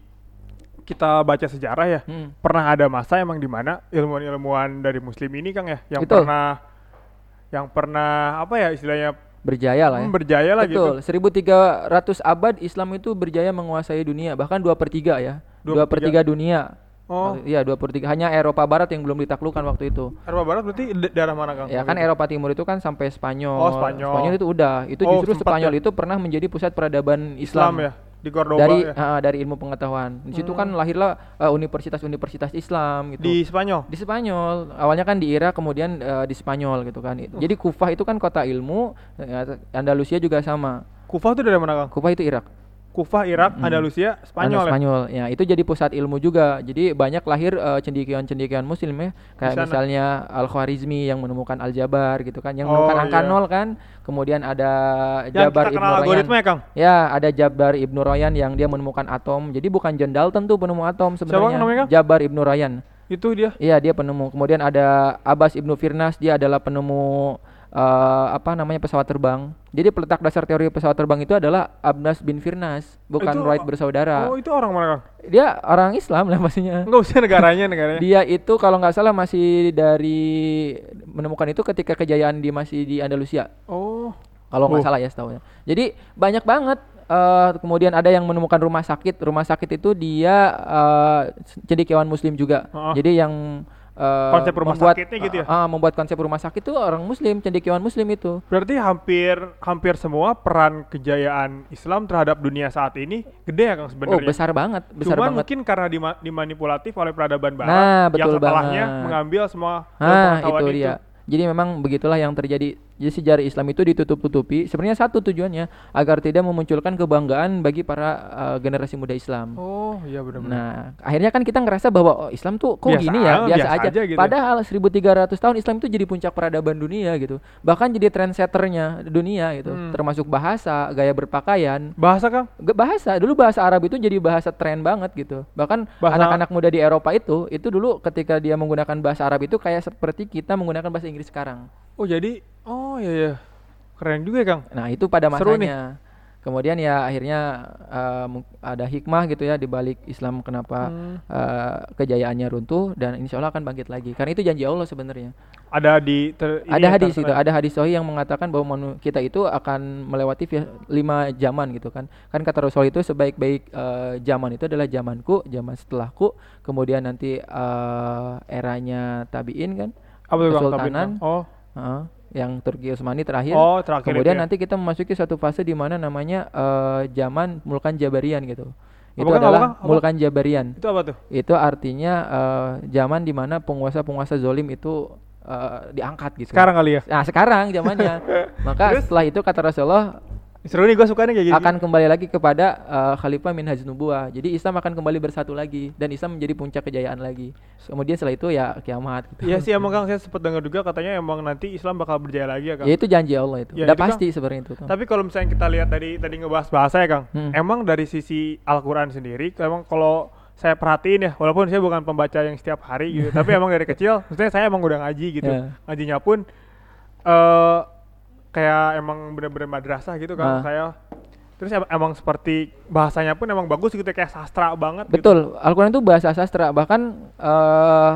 kita baca sejarah ya, Hmm. pernah ada masa emang di mana ilmuwan-ilmuwan dari muslim ini Kang ya yang Betul. pernah yang pernah apa ya istilahnya Berjaya lah ya. hmm, berjaya lah gitu. Betul. 1300 abad Islam itu berjaya menguasai dunia, bahkan 2 per 3 ya. Dua 2 per per 3 dunia. Oh, Iya, 2 per 3. Hanya Eropa Barat yang belum ditaklukkan waktu itu. Eropa Barat berarti da- daerah mana Kang? Ya kan? Eropa Timur itu kan sampai Spanyol. Oh, Spanyol. itu udah. Itu Oh, justru Spanyol ya? itu pernah menjadi pusat peradaban Islam Islam. ya di Cordoba Dari ya. ah, dari ilmu pengetahuan. Di situ kan lahirlah eh, universitas-universitas Islam gitu. Di Spanyol. di Spanyol awalnya kan di Irak kemudian eh, di Spanyol gitu kan jadi Kufah itu kan kota ilmu eh, Andalusia juga sama Kufah itu dari mana Kang? Kufah itu Irak Kufah, Irak, Mm-mm. Andalusia, Anda- Spanyol ya. Spanyol ya itu jadi pusat ilmu juga jadi banyak lahir eh, cendekiawan-cendekiawan muslim ya kayak misalnya Al Khwarizmi yang menemukan Al Jabar gitu kan yang Oh, menemukan angka iya. nol kan kemudian ada Yang Jabar kita Ibnu Royan ya Kang? Ya, ada Jabar Ibnu Royan yang dia menemukan atom. Jadi bukan John Dalton tuh penemu atom sebenarnya. namanya, Kang? Jabar Ibnu Royan. Itu dia. Iya dia penemu. Kemudian ada Abbas ibnu Firnas dia adalah penemu eh, apa namanya pesawat terbang. Jadi peletak dasar teori pesawat terbang itu adalah Abbas bin Firnas, bukan Itu- Wright bersaudara. Oh, itu orang mana Kang? Dia orang Islam (laughs) lah pastinya. Enggak usah negaranya, negaranya. Dia itu kalau nggak salah masih dari menemukan itu ketika kejayaan di masih di Andalusia Oh. kalau nggak Oh. salah ya setahunya. Jadi banyak banget. eh, kemudian ada yang menemukan rumah sakit. Rumah sakit itu dia eh, cendekiawan Muslim juga. Heeh. Jadi yang eh, Konsep rumah membuat, sakitnya gitu ya? ah, membuat konsep rumah sakit itu orang Muslim, cendekiawan Muslim itu. Berarti hampir hampir semua peran kejayaan Islam terhadap dunia saat ini gede ya Kang Oh sebenarnya. besar banget, besar Cuman banget. mungkin karena dima- dimanipulatif oleh peradaban barat Nah, yang betul setelahnya banget. mengambil semua Ah pengetahuan itu dia. Jadi memang begitulah yang terjadi. Jadi sejarah Islam itu ditutup-tutupi. Sebenarnya satu tujuannya agar tidak memunculkan kebanggaan bagi para uh, generasi muda Islam. Oh, iya benar-benar. Nah, akhirnya kan kita ngerasa bahwa oh, Islam tuh kok Biasa gini ya, biasa, biasa aja. aja gitu. Padahal 1300 tahun Islam itu jadi puncak peradaban dunia gitu. Bahkan jadi trendsetternya dunia gitu. Hmm. Termasuk bahasa, gaya berpakaian, Bahasa Kang? Ge- bahasa dulu bahasa Arab itu jadi bahasa tren banget gitu bahkan anak-anak muda di Eropa itu itu dulu ketika dia menggunakan bahasa Arab itu kayak seperti kita menggunakan bahasa Inggris sekarang Oh, jadi oh iya ya. Keren juga ya, Kang. nah itu pada Seru nih. kemudian ya akhirnya mung- ada hikmah gitu ya di balik Islam kenapa Hmm. eh, kejayaannya runtuh dan insya Allah akan bangkit lagi karena itu janji Allah sebenarnya Ada di ter, ada ya, hadis itu ada hadis sahih yang mengatakan bahwa kita itu akan melewati lima zaman gitu kan kan kata Rasul itu sebaik-baik eh, zaman itu adalah zamanku zaman setelahku kemudian nanti eh, eranya tabiin kan Apa? Kesultanan. Tabiin? Oh, Heeh, yang Turki Utsmani terakhir oh terakhir kemudian ya. nanti kita memasuki satu fase di mana namanya eh, zaman Mulkan Jabarian gitu itu Apa, Kang? Apa, adalah Kang? Apa? Mulkan Jabarian Itu apa tuh? itu artinya eh, zaman di mana penguasa-penguasa zolim itu eh, diangkat gitu Sekarang kali ya. Nah sekarang zamannya. (laughs) Maka Terus? setelah itu kata Rasulullah Seru nih gue suka nih kayak gini. akan kembali lagi kepada uh, Khalifah min Nubuwah. Jadi Islam akan kembali bersatu lagi dan Islam menjadi puncak kejayaan lagi. Kemudian setelah itu ya kiamat. Gitu. Iya sih emang Kang saya sempat dengar juga katanya emang nanti Islam bakal berjaya lagi ya Kang. Ya itu janji Allah itu. Ya, Udah itu kan- pasti sebenarnya itu. Kang. Tapi kalau misalnya kita lihat tadi tadi ngebahas bahasa ya Kang, Hmm. emang dari sisi Al-Quran sendiri, emang kalau saya perhatiin ya, walaupun saya bukan pembaca yang setiap hari gitu, (laughs) tapi emang dari kecil, maksudnya saya emang udah ngaji gitu, Ya. ngajinya pun eh kayak emang bener-bener madrasah gitu kan Ah. saya. Terus em- emang seperti bahasanya pun emang bagus gitu, kayak sastra banget. gitu. Betul. Al-Quran itu bahasa sastra. Bahkan eh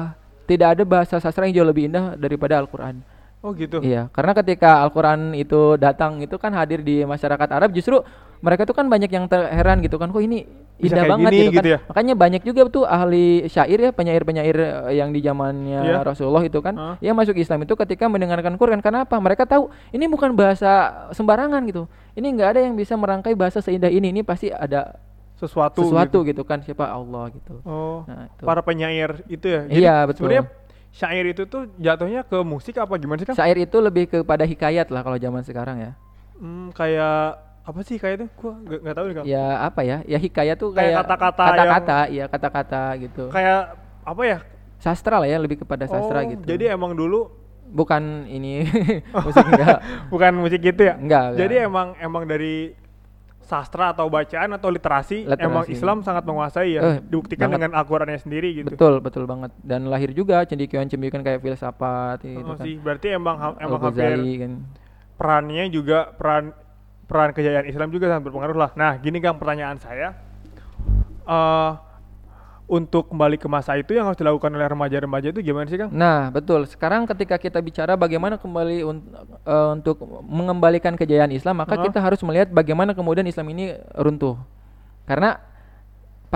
tidak ada bahasa sastra yang jauh lebih indah daripada Al-Quran. Oh gitu. Iya, karena ketika Al-Quran itu datang itu kan hadir di masyarakat Arab justru mereka tuh kan banyak yang terheran gitu kan, kok ini Bisa indah banget gini gitu, kan. gitu ya? Makanya banyak juga tuh ahli syair ya, penyair-penyair eh, yang di zamannya Iya. Rasulullah itu kan, Hah? yang masuk Islam itu ketika mendengarkan Quran. Karena apa? Mereka tahu ini bukan bahasa sembarangan gitu. Ini nggak ada yang bisa merangkai bahasa seindah ini. Ini pasti ada Sesuatu. sesuatu gitu. gitu, kan, siapa Allah gitu. Oh. Nah, itu. Para penyair itu ya. Iya, betul. Sebenarnya syair itu tuh jatuhnya ke musik apa gimana sih Kang? Syair itu lebih kepada hikayat lah kalau zaman sekarang ya. Hmm, kayak apa sih kayak itu? Gua nggak nggak tahu nih ya apa ya ya hikayat tuh Kayak kata-kata kata-kata ya kata-kata gitu Kayak apa ya? sastra lah ya lebih kepada sastra Oh, gitu Jadi emang dulu bukan ini (laughs) musik enggak (laughs) bukan musik gitu ya? Enggak, enggak. Jadi emang emang dari sastra atau bacaan atau literasi, Literasi. emang Islam sangat menguasai ya. Eh, Dibuktikan banget. dengan Al-Qur'annya sendiri gitu. betul betul banget dan lahir juga cendikiawan-cendikiawan kayak filsafat gitu Oh, kan sih, berarti emang ha- emang hampir kan perannya juga peran peran kejayaan Islam juga sangat berpengaruh lah. Nah, gini Kang pertanyaan saya. eh untuk kembali ke masa itu yang harus dilakukan oleh remaja-remaja itu gimana sih Kang? Nah, betul. Sekarang ketika kita bicara bagaimana kembali un- eh, untuk mengembalikan kejayaan Islam, maka Heeh. kita harus melihat bagaimana kemudian Islam ini runtuh. Karena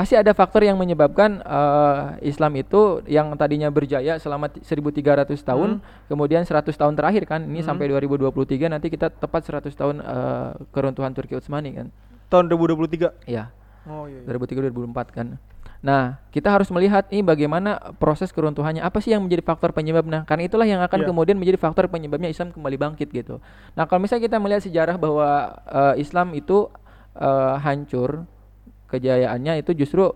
pasti ada faktor yang menyebabkan eh, Islam itu yang tadinya berjaya selama ti- 1300 tahun, kemudian 100 tahun terakhir kan, ini Hmm. sampai 2023 nanti kita tepat 100 tahun eh, keruntuhan Turki Utsmani kan. Tahun 2023. Iya. Oh iya. iya. 2003 2004 kan. Nah, kita harus melihat ini bagaimana proses keruntuhannya. Apa sih yang menjadi faktor penyebabnya? Karena itulah yang akan Iya. kemudian menjadi faktor penyebabnya Islam kembali bangkit gitu. Nah, kalau misalnya kita melihat sejarah bahwa eh, Islam itu eh, hancur kejayaannya itu justru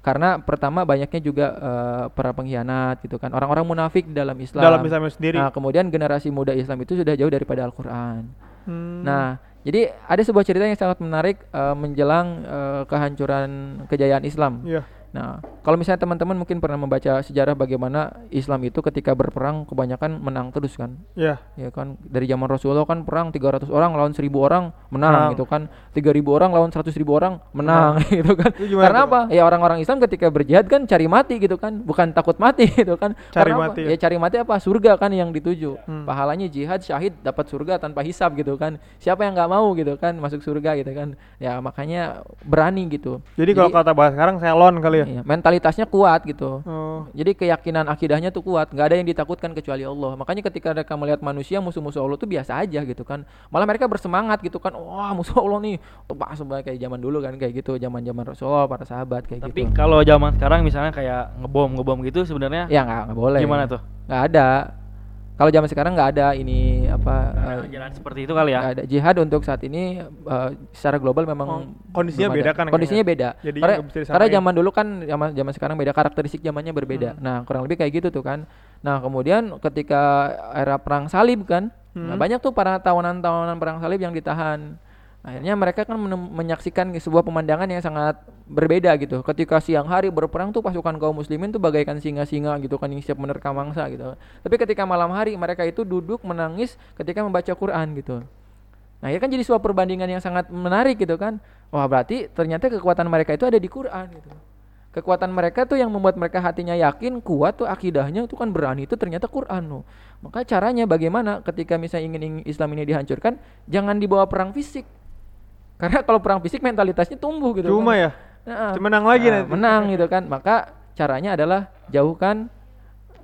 karena pertama banyaknya juga eh, para pengkhianat gitu kan. Orang-orang munafik dalam Islam. Dalam Islamnya sendiri. Nah, kemudian generasi muda Islam itu sudah jauh daripada Al-Qur'an. Hmm. Nah, jadi ada sebuah cerita yang sangat menarik eh, menjelang eh, kehancuran kejayaan Islam. Iya. Nah, kalau misalnya teman-teman mungkin pernah membaca sejarah bagaimana Islam itu ketika berperang kebanyakan menang terus kan. Iya. Ya kan dari zaman Rasulullah kan perang 300 orang lawan 1000 orang Menang. menang gitu kan. 3000 orang lawan 100.000 orang menang (laughs) gitu kan. Itu Karena tuh, apa? Ya orang-orang Islam ketika berjihad kan cari mati gitu kan, bukan takut mati (laughs) gitu kan. Cari Karena mati apa? ya. Ya cari mati apa? Surga kan yang dituju. Hmm. Pahalanya jihad syahid dapat surga tanpa hisab gitu kan. Siapa yang nggak mau gitu kan masuk surga gitu kan. Ya makanya berani gitu. Jadi kalau kata bahasa sekarang selon kali ya. Iya, mentalitasnya kuat gitu. Oh. Jadi keyakinan akidahnya tuh kuat, nggak ada yang ditakutkan kecuali Allah. Makanya ketika mereka melihat manusia musuh-musuh Allah tuh biasa aja gitu kan. Malah mereka bersemangat gitu kan. Wah musuh Allah nih, tebak sebagai kayak zaman dulu kan kayak gitu, zaman-zaman Rasulullah, para sahabat kayak Tapi gitu. kalau zaman sekarang misalnya kayak ngebom ngebom gitu sebenarnya Ya nggak nggak boleh. gimana tuh? Nggak ada. Kalau zaman sekarang nggak ada ini apa eh, Jalan seperti itu kali ya. ada jihad untuk saat ini eh, secara global memang Oh, kondisinya beda kan Kondisinya beda. Jadi karena, karena zaman dulu kan zaman zaman sekarang beda karakteristik zamannya berbeda. Hmm. Nah, kurang lebih kayak gitu tuh kan. Nah, kemudian ketika era perang salib kan, nah, Hmm. banyak tuh para tawanan-tawanan perang salib yang ditahan. Akhirnya mereka kan menyaksikan sebuah pemandangan yang sangat berbeda gitu. Ketika siang hari berperang tuh pasukan kaum muslimin tuh bagaikan singa-singa gitu kan yang siap menerkam mangsa gitu. Tapi ketika malam hari mereka itu duduk menangis ketika membaca Quran gitu. Nah, ini kan jadi sebuah perbandingan yang sangat menarik gitu kan. Wah, berarti ternyata kekuatan mereka itu ada di Quran gitu. Kekuatan mereka tuh yang membuat mereka hatinya yakin, kuat tuh akidahnya itu kan berani itu ternyata Quran loh. Maka caranya bagaimana ketika misalnya ingin Islam ini dihancurkan, jangan dibawa perang fisik. Karena kalau perang fisik mentalitasnya tumbuh gitu. Cuma kan. ya, Nah, menang lagi nah, nanti. menang gitu kan. Maka caranya adalah jauhkan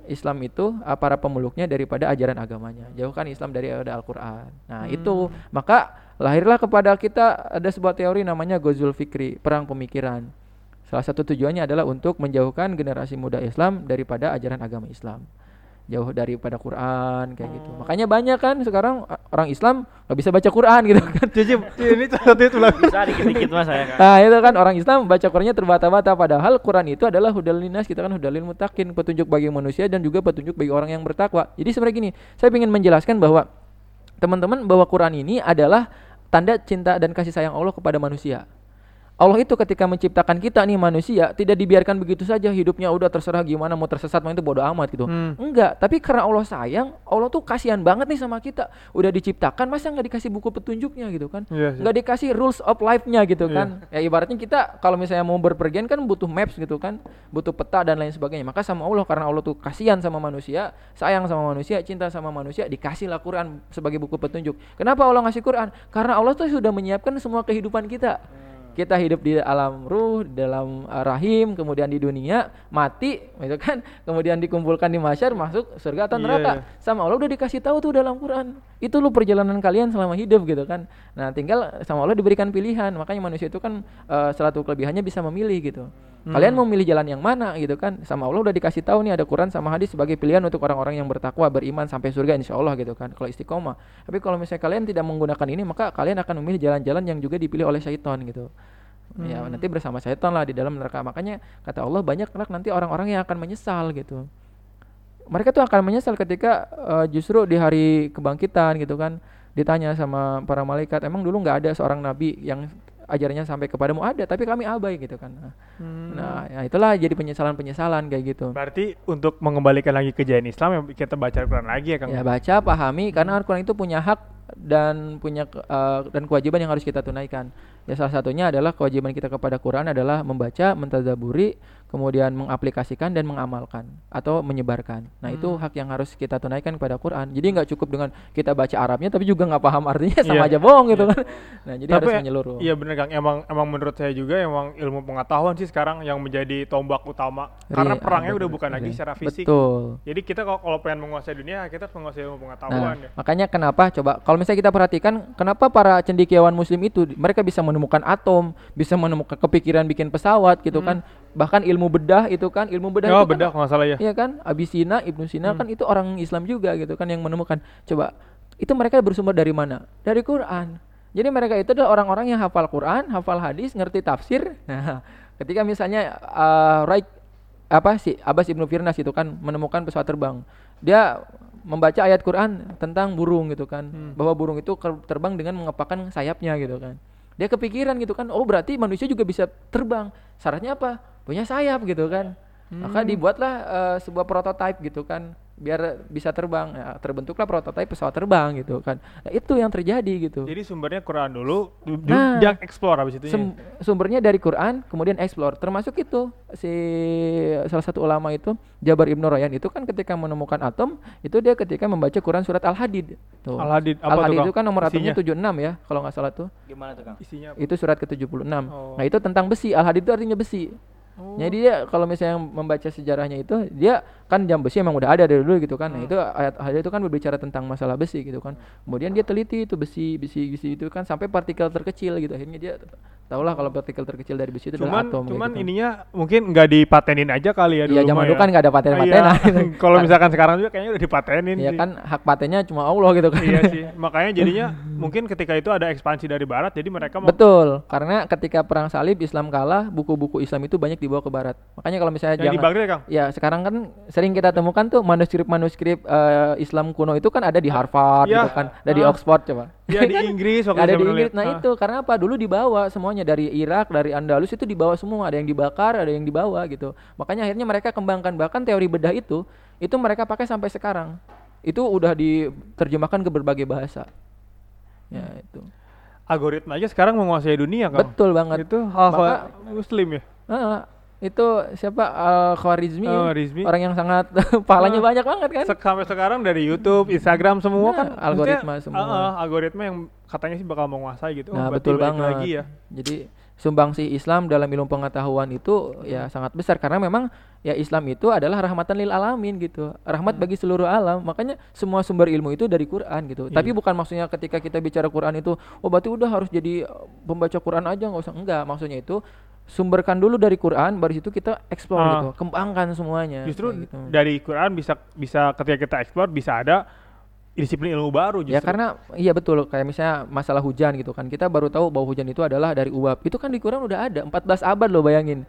Islam itu ah, para pemeluknya daripada ajaran agamanya. Jauhkan Islam dari Al-Qur'an. Nah, itu maka lahirlah kepada kita ada sebuah teori namanya Ghazul Fikri, perang pemikiran. Salah satu tujuannya adalah untuk menjauhkan generasi muda Islam daripada ajaran agama Islam. Jauh daripada Quran kayak gitu. Makanya banyak kan sekarang orang Islam nggak bisa baca Quran gitu (laughs) kan. Cici, ini satu itu lah. Bisa dikit-dikit mas saya kan. Nah itu kan orang Islam baca Qurannya terbata-bata padahal Quran itu adalah hudal linas kita kan hudalil mutakin petunjuk bagi manusia dan juga petunjuk bagi orang yang bertakwa. Jadi sebenarnya gini, saya ingin menjelaskan bahwa teman-teman bahwa Quran ini adalah tanda cinta dan kasih sayang Allah kepada manusia. Allah itu ketika menciptakan kita nih manusia tidak dibiarkan begitu saja hidupnya udah terserah gimana mau tersesat mau itu bodoh amat gitu. Hmm. Enggak, tapi karena Allah sayang, Allah tuh kasihan banget nih sama kita. Udah diciptakan masa nggak dikasih buku petunjuknya gitu kan? Iya sih. nggak dikasih rules of life-nya gitu Iya. kan. Ya ibaratnya kita kalau misalnya mau berpergian kan butuh maps gitu kan, butuh peta dan lain sebagainya. Maka sama Allah karena Allah tuh kasihan sama manusia, sayang sama manusia, cinta sama manusia, dikasihlah Quran sebagai buku petunjuk. Kenapa Allah ngasih Quran? Karena Allah tuh sudah menyiapkan semua kehidupan kita. Kita hidup di alam ruh, di dalam uh, rahim, kemudian di dunia, mati, gitu kan. Kemudian dikumpulkan di masyar, masuk surga atau Iya, neraka. Sama Allah udah dikasih tahu tuh dalam Quran. Itu lu perjalanan kalian selama hidup gitu kan. Nah, tinggal sama Allah diberikan pilihan. Makanya manusia itu kan uh, salah satu kelebihannya bisa memilih gitu. Kalian mau milih jalan yang mana gitu kan? Sama Allah udah dikasih tahu nih ada Quran sama hadis sebagai pilihan untuk orang-orang yang bertakwa, beriman sampai surga insya Allah gitu kan. Kalau istiqomah. Tapi kalau misalnya kalian tidak menggunakan ini, maka kalian akan memilih jalan-jalan yang juga dipilih oleh syaitan gitu. Ya nanti bersama syaitan lah di dalam neraka. Makanya kata Allah banyak kelak nanti orang-orang yang akan menyesal gitu. Mereka tuh akan menyesal ketika eh, justru di hari kebangkitan gitu kan ditanya sama para malaikat, emang dulu nggak ada seorang nabi yang ajarannya sampai kepadamu ada, tapi kami abai gitu kan. Nah, Hmm. Nah, ya itulah jadi penyesalan-penyesalan kayak gitu. Berarti untuk mengembalikan lagi kejayaan Islam ya kita baca Al-Quran lagi ya Kang. Ya baca, pahami karena Al-Qur'an itu punya hak dan punya eh, dan kewajiban yang harus kita tunaikan. Ya salah satunya adalah kewajiban kita kepada Quran adalah membaca, mentadaburi, kemudian mengaplikasikan dan mengamalkan atau menyebarkan. Nah, itu hak yang harus kita tunaikan kepada Quran. Jadi nggak cukup dengan kita baca Arabnya tapi juga nggak paham artinya sama Iya. aja bohong gitu kan. Nah, jadi Tapi harus menyeluruh. Iya bener Kang, emang emang menurut saya juga emang ilmu pengetahuan sih sekarang yang menjadi tombak utama. Karena Ri- perangnya ah, udah betul, bukan lagi Ri. secara fisik. Betul. Jadi kita kalau, kalau pengen menguasai dunia, kita harus menguasai ilmu pengetahuan ya. Nah, makanya kenapa coba kalau misalnya kita perhatikan kenapa para cendekiawan muslim itu mereka bisa menemukan atom, bisa menemukan kepikiran bikin pesawat gitu kan. Bahkan ilmu bedah itu kan, ilmu bedah. Oh itu bedah kalau nggak salah ya. kan Iya kan? Abisina, Ibnu Sina Hmm. kan itu orang Islam juga gitu kan yang menemukan. Coba itu mereka bersumber dari mana? Dari Quran. Jadi mereka itu adalah orang-orang yang hafal Quran, hafal hadis, ngerti tafsir. Nah, (laughs) ketika misalnya uh, Raik apa sih Abbas Ibnu Firnas itu kan menemukan pesawat terbang. Dia membaca ayat Quran tentang burung gitu kan. Hmm. Bahwa burung itu terbang dengan mengepakkan sayapnya gitu kan. Dia kepikiran gitu kan, oh berarti manusia juga bisa terbang. Syaratnya apa? Punya sayap gitu kan. Maka Hmm. dibuatlah eh, sebuah prototipe gitu kan, biar bisa terbang. Ya, terbentuklah prototipe pesawat terbang gitu kan. Nah, itu yang terjadi gitu. Jadi sumbernya Quran dulu, du- du- Nah. dia explore habis itu. Sem- sumbernya dari Quran, kemudian explore. Termasuk itu si salah satu ulama itu Jabar Ibnu Rayyan itu kan ketika menemukan atom, itu dia ketika membaca Quran surat Al-Hadid. Tuh. Al-Hadid apa tuh, Al-Hadid itu kan nomor atomnya Isinya? 76 ya, kalau nggak salah tuh. Gimana tuh Kang? Isinya apa? Itu surat ke-76. Oh. Nah, itu tentang besi. Al-Hadid itu artinya besi. Oh. Jadi dia kalau misalnya membaca sejarahnya itu dia kan jam besi emang udah ada dari dulu gitu kan. Nah, itu ayat ayat itu kan berbicara tentang masalah besi gitu kan. Kemudian dia teliti itu besi besi besi itu kan sampai partikel terkecil gitu. Akhirnya dia Tau lah kalau partikel terkecil dari besi itu cuman adalah atom. kayak cuman gitu. ininya mungkin nggak dipatenin aja kali ya dulu Iya zaman dulu ya. kan nggak ada Ah, paten-patenan. iya. (laughs) kalau misalkan sekarang juga kayaknya udah dipatenin Iya kan hak patennya cuma Allah gitu kan. iya sih (laughs) makanya jadinya mungkin ketika itu ada ekspansi dari barat jadi mereka mau Betul, karena ketika perang salib Islam kalah, buku-buku Islam itu banyak dibawa ke barat. Makanya kalau misalnya yang di jangan Baghdad ya, Kang Ya sekarang kan sering kita temukan tuh manuskrip-manuskrip eh, Islam kuno itu kan ada di Harvard Iya. gitu kan, ada di Ah. Oxford coba. Iya di (laughs) Inggris waktu ada di Inggris. Nah Ah. itu karena apa? Dulu dibawa semuanya dari Irak, dari Andalus itu dibawa semua. Ada yang dibakar, ada yang dibawa gitu. Makanya akhirnya mereka kembangkan bahkan teori bedah itu, itu mereka pakai sampai sekarang. Itu udah diterjemahkan ke berbagai bahasa. Ya itu. algoritma aja sekarang menguasai dunia kan Betul banget. itu hal Maka- muslim ya Ah, itu siapa Al Khwarizmi, Oh? Rizmi. orang yang sangat (laughs) pahalanya Ah. banyak banget kan? Sek- sampai sekarang dari YouTube Instagram semua Nah, kan algoritma maksudnya, semua. ah, ah, algoritma yang katanya sih bakal menguasai gitu Nah, berarti betul banget. lagi ya Jadi sumbangsi Islam dalam ilmu pengetahuan itu ya sangat besar karena memang ya Islam itu adalah rahmatan lil alamin gitu. Rahmat bagi seluruh alam. Makanya semua sumber ilmu itu dari Quran gitu. Tapi bukan maksudnya ketika kita bicara Quran itu oh berarti udah harus jadi uh, pembaca Quran aja nggak usah. Enggak, maksudnya itu sumberkan dulu dari Quran baru situ kita explore Ah. gitu. Kembangkan semuanya. justru gitu. dari Quran bisa bisa ketika kita explore bisa ada disiplin ilmu baru justru Ya karena iya betul kayak misalnya masalah hujan gitu kan. Kita baru tahu bahwa hujan itu adalah dari uap. Itu kan di Quran udah ada 14 abad loh bayangin.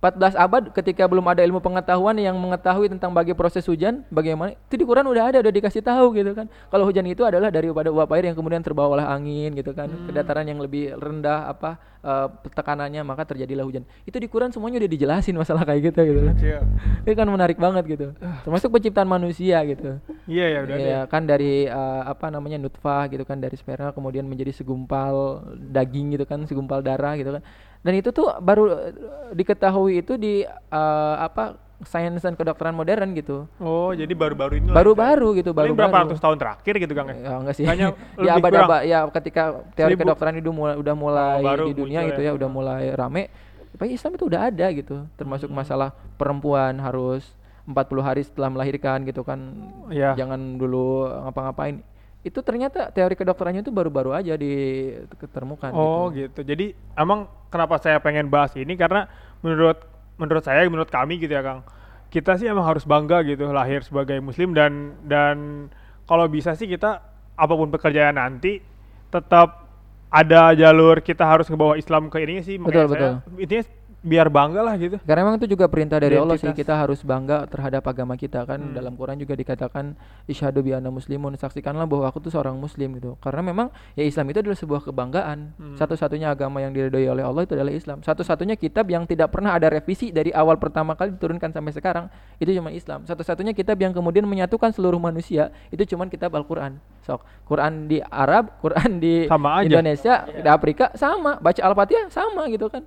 14 abad ketika belum ada ilmu pengetahuan yang mengetahui tentang bagi proses hujan bagaimana? Itu di Quran udah ada udah dikasih tahu gitu kan. Kalau hujan itu adalah daripada uap air yang kemudian terbawa oleh angin gitu kan. Ke dataran yang lebih rendah apa eh, tekanannya maka terjadilah hujan. Itu di Quran semuanya udah dijelasin masalah kayak gitu gitu kan. Iya. itu kan menarik banget gitu. Termasuk penciptaan manusia gitu. Iya ya udah Iya kan dari eh, apa namanya nutfah gitu kan dari sperma kemudian menjadi segumpal daging gitu kan segumpal darah gitu kan dan itu tuh baru eh, diketahui itu di eh, apa sains dan kedokteran modern gitu oh jadi baru-baru ini baru-baru gitu Paling berapa baru-baru ratus tahun terakhir gitu Kang ya? ya enggak sih Kayaknya (laughs) ya lebih abad kurang. abad ya ketika teori Seribu. kedokteran itu mulai, udah mulai Oh, baru di dunia gitu ya. ya udah mulai rame tapi Islam itu udah ada gitu termasuk masalah perempuan harus 40 hari setelah melahirkan gitu kan Iya. jangan dulu ngapa-ngapain itu ternyata teori kedokterannya itu baru-baru aja ditemukan Oh gitu. gitu. Jadi emang kenapa saya pengen bahas ini karena menurut menurut saya menurut kami gitu ya Kang. Kita sih emang harus bangga gitu lahir sebagai muslim dan dan kalau bisa sih kita apa pun pekerjaan nanti tetap ada jalur kita harus ngebawa Islam ke ini sih Betul, saya intinya biar bangga lah gitu. Karena memang itu juga perintah dari Allah sih Identitas. kita harus bangga terhadap agama kita kan Hmm. dalam Quran juga dikatakan isyhadu bi anna muslimun saksikanlah bahwa aku tuh seorang muslim gitu. Karena memang ya Islam itu adalah sebuah kebanggaan. Hmm. Satu-satunya agama yang diridhoi oleh Allah itu adalah Islam. Satu-satunya kitab yang tidak pernah ada revisi dari awal pertama kali diturunkan sampai sekarang itu cuma Islam. Satu-satunya kitab yang kemudian menyatukan seluruh manusia itu cuma kitab Al-Qur'an. Sok, Quran di Arab, Quran di Sama aja. Indonesia, di Afrika sama, baca Al-Fatihah sama gitu kan.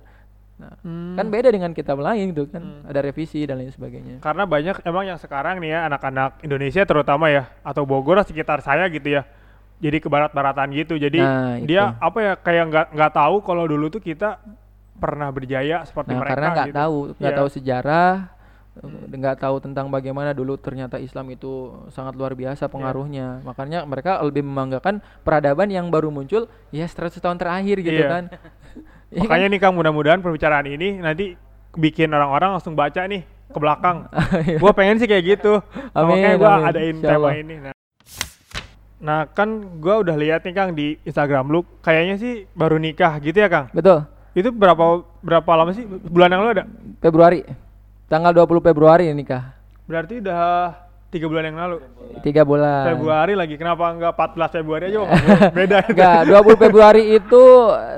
Nah, Hmm. kan beda dengan kitab lain gitu kan ada revisi dan lain sebagainya Karena banyak emang yang sekarang nih ya anak-anak Indonesia terutama ya atau Bogor sekitar saya gitu ya. Jadi ke barat-baratan gitu. Jadi Nah, itu. dia apa ya kayak nggak nggak tahu kalau dulu tuh kita pernah berjaya seperti nah mereka karena nggak gitu. tahu nggak Iya. tahu sejarah eh, nggak tahu tentang bagaimana dulu ternyata Islam itu sangat luar biasa pengaruhnya makanya mereka lebih membanggakan peradaban yang baru muncul ya 100 tahun terakhir gitu Iya. kan (laughs) Makanya nih Kang mudah-mudahan pembicaraan ini nanti bikin orang-orang langsung baca nih ke belakang. (laughs) Iya. gua pengen sih kayak gitu. Amin, Makanya gua amin. adain Insya tema Allah. ini. Nah. Nah, kan gua udah lihat nih Kang di Instagram lu kayaknya sih baru nikah gitu ya Kang. betul Itu berapa berapa lama sih? Bulan yang lalu ada? Februari tanggal 20 Februari nikah Berarti udah tiga bulan yang lalu. tiga bulan Februari lagi. Kenapa enggak 14 Februari aja? Bang? (laughs) Beda itu. Enggak, 20 Februari itu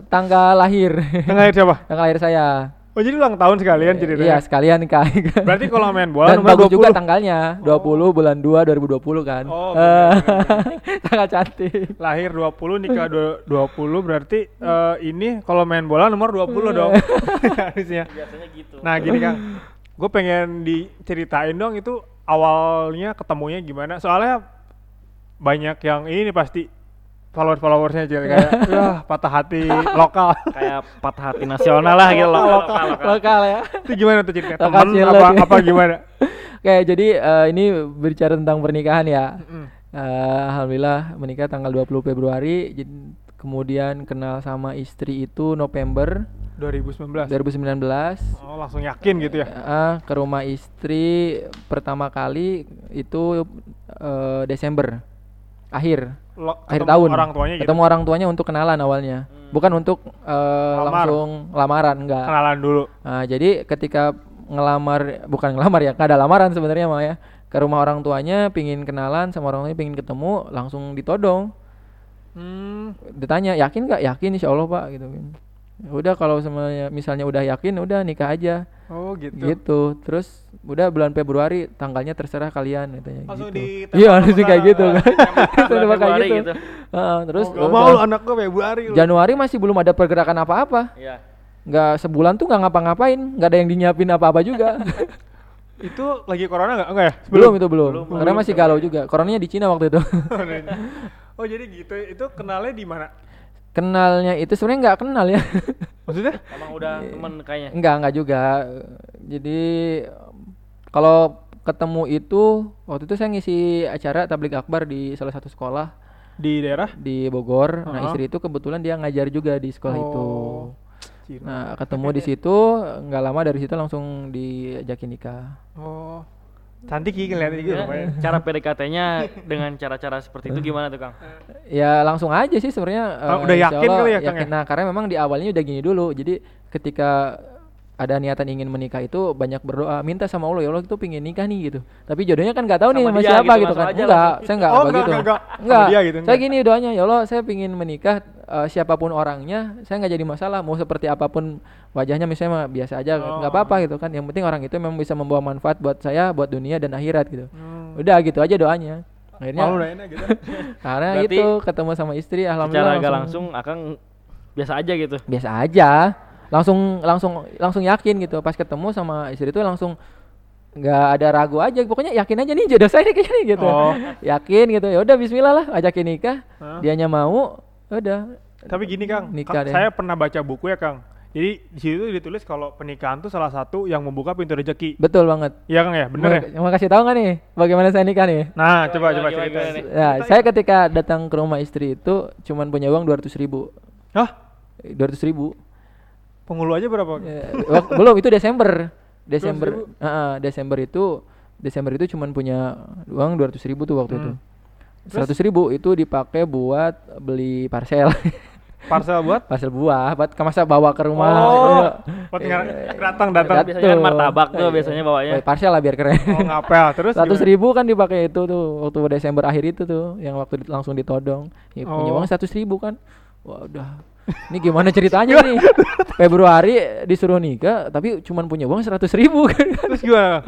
tanggal lahir. Yang lahir siapa? (laughs) tanggal lahir saya. Oh, jadi ulang tahun sekalian ceritanya. Iya, sekalian nikah. Berarti kalau main bola Dan nomor bagus 20. juga tanggalnya, 20 bulan 2 2020 kan. Oh, Eh, bener, (laughs) Tanggal cantik. lahir 20 nikah du- 20 berarti eh, ini kalau main bola nomor 20 dong harusnya Biasanya gitu. nah gini kang gue pengen diceritain dong itu awalnya ketemunya gimana soalnya banyak yang ini pasti followers followersnya jadi kayak (laughs) wah patah hati lokal (laughs) Kayak patah hati nasional lah gitu loh. Lokal, Lokal ya. (laughs) itu gimana tuh ceritanya Lokal cilik. apa apa gimana Oke, jadi eh, ini berbicara tentang pernikahan ya. Mm. Eh, Alhamdulillah menikah tanggal 20 Februari. Kemudian kenal sama istri itu November 2019. 2019 Oh, langsung yakin gitu ya. Ah, ke rumah istri pertama kali itu eh, Desember akhir Lo- akhir ketemu tahun Orang tuanya gitu. ketemu orang tuanya untuk kenalan awalnya bukan untuk eh, Lamar. langsung lamaran enggak Kenalan dulu. Nah, jadi ketika ngelamar bukan ngelamar ya nggak ada lamaran sebenarnya mah ya ke rumah orang tuanya pingin kenalan sama orang tuanya pingin ketemu langsung ditodong Hmm. ditanya yakin nggak yakin insya Allah pak gitu kan Ya udah kalau semuanya misalnya udah yakin udah nikah aja Oh, gitu. gitu terus udah bulan Februari tanggalnya terserah kalian katanya Langsung gitu. iya langsung kayak gitu kan (laughs) Bulan Tembak kayak Februari gitu gitu. Heeh, terus oh, mau lu anak gue Februari lu. Januari masih belum ada pergerakan apa-apa Iya. nggak sebulan tuh nggak ngapa-ngapain nggak ada yang dinyiapin apa-apa juga (laughs) Itu lagi corona nggak? Enggak ya? belum itu belum, Belum, karena masih galau juga coronanya di Cina waktu itu (laughs) oh, jadi gitu. Itu kenalnya di mana? kenalnya itu sebenarnya nggak kenal ya (laughs) Maksudnya? Emang udah temen kayaknya. Enggak, enggak juga. Jadi kalau ketemu itu waktu itu saya ngisi acara tablik akbar di salah satu sekolah Di daerah? di Bogor. Nah, Uh-huh. istri itu kebetulan dia ngajar juga di sekolah itu. Oh, Cina. Nah, ketemu di (laughs) situ nggak lama dari situ langsung diajakin nikah. Oh. Cantik sih ngeliatnya gitu Ya, cara PDKT-nya dengan cara-cara seperti itu gimana tuh, Kang? Ya langsung aja sih sebenarnya. Oh, eh, udah yakin Allah kali ya, Kang, yakin. ya? Nah, karena memang di awalnya udah gini dulu. Jadi ketika ada niatan ingin menikah itu banyak berdoa minta sama Allah ya Allah itu pingin nikah nih gitu tapi jodohnya kan nggak tahu nih Sama siapa gitu, gitu kan enggak saya enggak Oh, enggak, begitu enggak, enggak. Sama enggak dia gitu, saya gini doanya ya Allah saya pingin menikah eh, siapa pun orangnya saya nggak jadi masalah mau seperti apa pun wajahnya misalnya mah biasa aja nggak Oh. apa-apa gitu kan yang penting orang itu memang bisa membawa manfaat buat saya buat dunia dan akhirat gitu Hmm. udah gitu aja doanya akhirnya enak gitu. (laughs) karena Berarti itu ketemu sama istri Secara alhamdulillah agak langsung Akang biasa aja gitu. biasa aja langsung langsung langsung yakin gitu pas ketemu sama istri itu langsung nggak ada ragu aja pokoknya yakin aja nih jodoh saya nih kayaknya gitu Oh. (laughs) yakin gitu ya udah Bismillah lah ajakin nikah Hah? dianya mau udah Tapi gini Kang, Nikah Ka- deh. saya pernah baca buku ya Kang. Jadi di situ ditulis kalau pernikahan tuh salah satu yang membuka pintu rezeki. betul banget Iya Kang ya, bener ya? mau, mau kasih tahu nggak nih bagaimana saya nikah nih Nah, coba coba gimana, ceritain. gimana ya saya ketika datang ke rumah istri itu cuman punya uang dua ribu Hah? dua ribu Penghulu aja berapa? Ya, belum itu Desember. Desember, 200.000? Heeh, Desember itu Desember itu cuman punya uang dua ribu tuh waktu Hmm. itu. Seratus ribu itu dipakai buat beli parcel, (laughs) Parsel buat? parcel buah, buat ke masa bawa ke rumah. Oh, Iya. buat datang datang. Dat- Biasanya kan martabak tuh Iya. biasanya bawanya. Parcel lah biar keren. Oh, ngapel. Terus Seratus ribu kan dipakai itu tuh waktu Desember akhir itu tuh, yang waktu di- langsung ditodong. Ya, punya Oh. uang seratus ribu kan. Wah udah. Ini gimana ceritanya nih? (laughs) Februari disuruh nikah, tapi cuman punya uang seratus ribu kan. Terus gimana?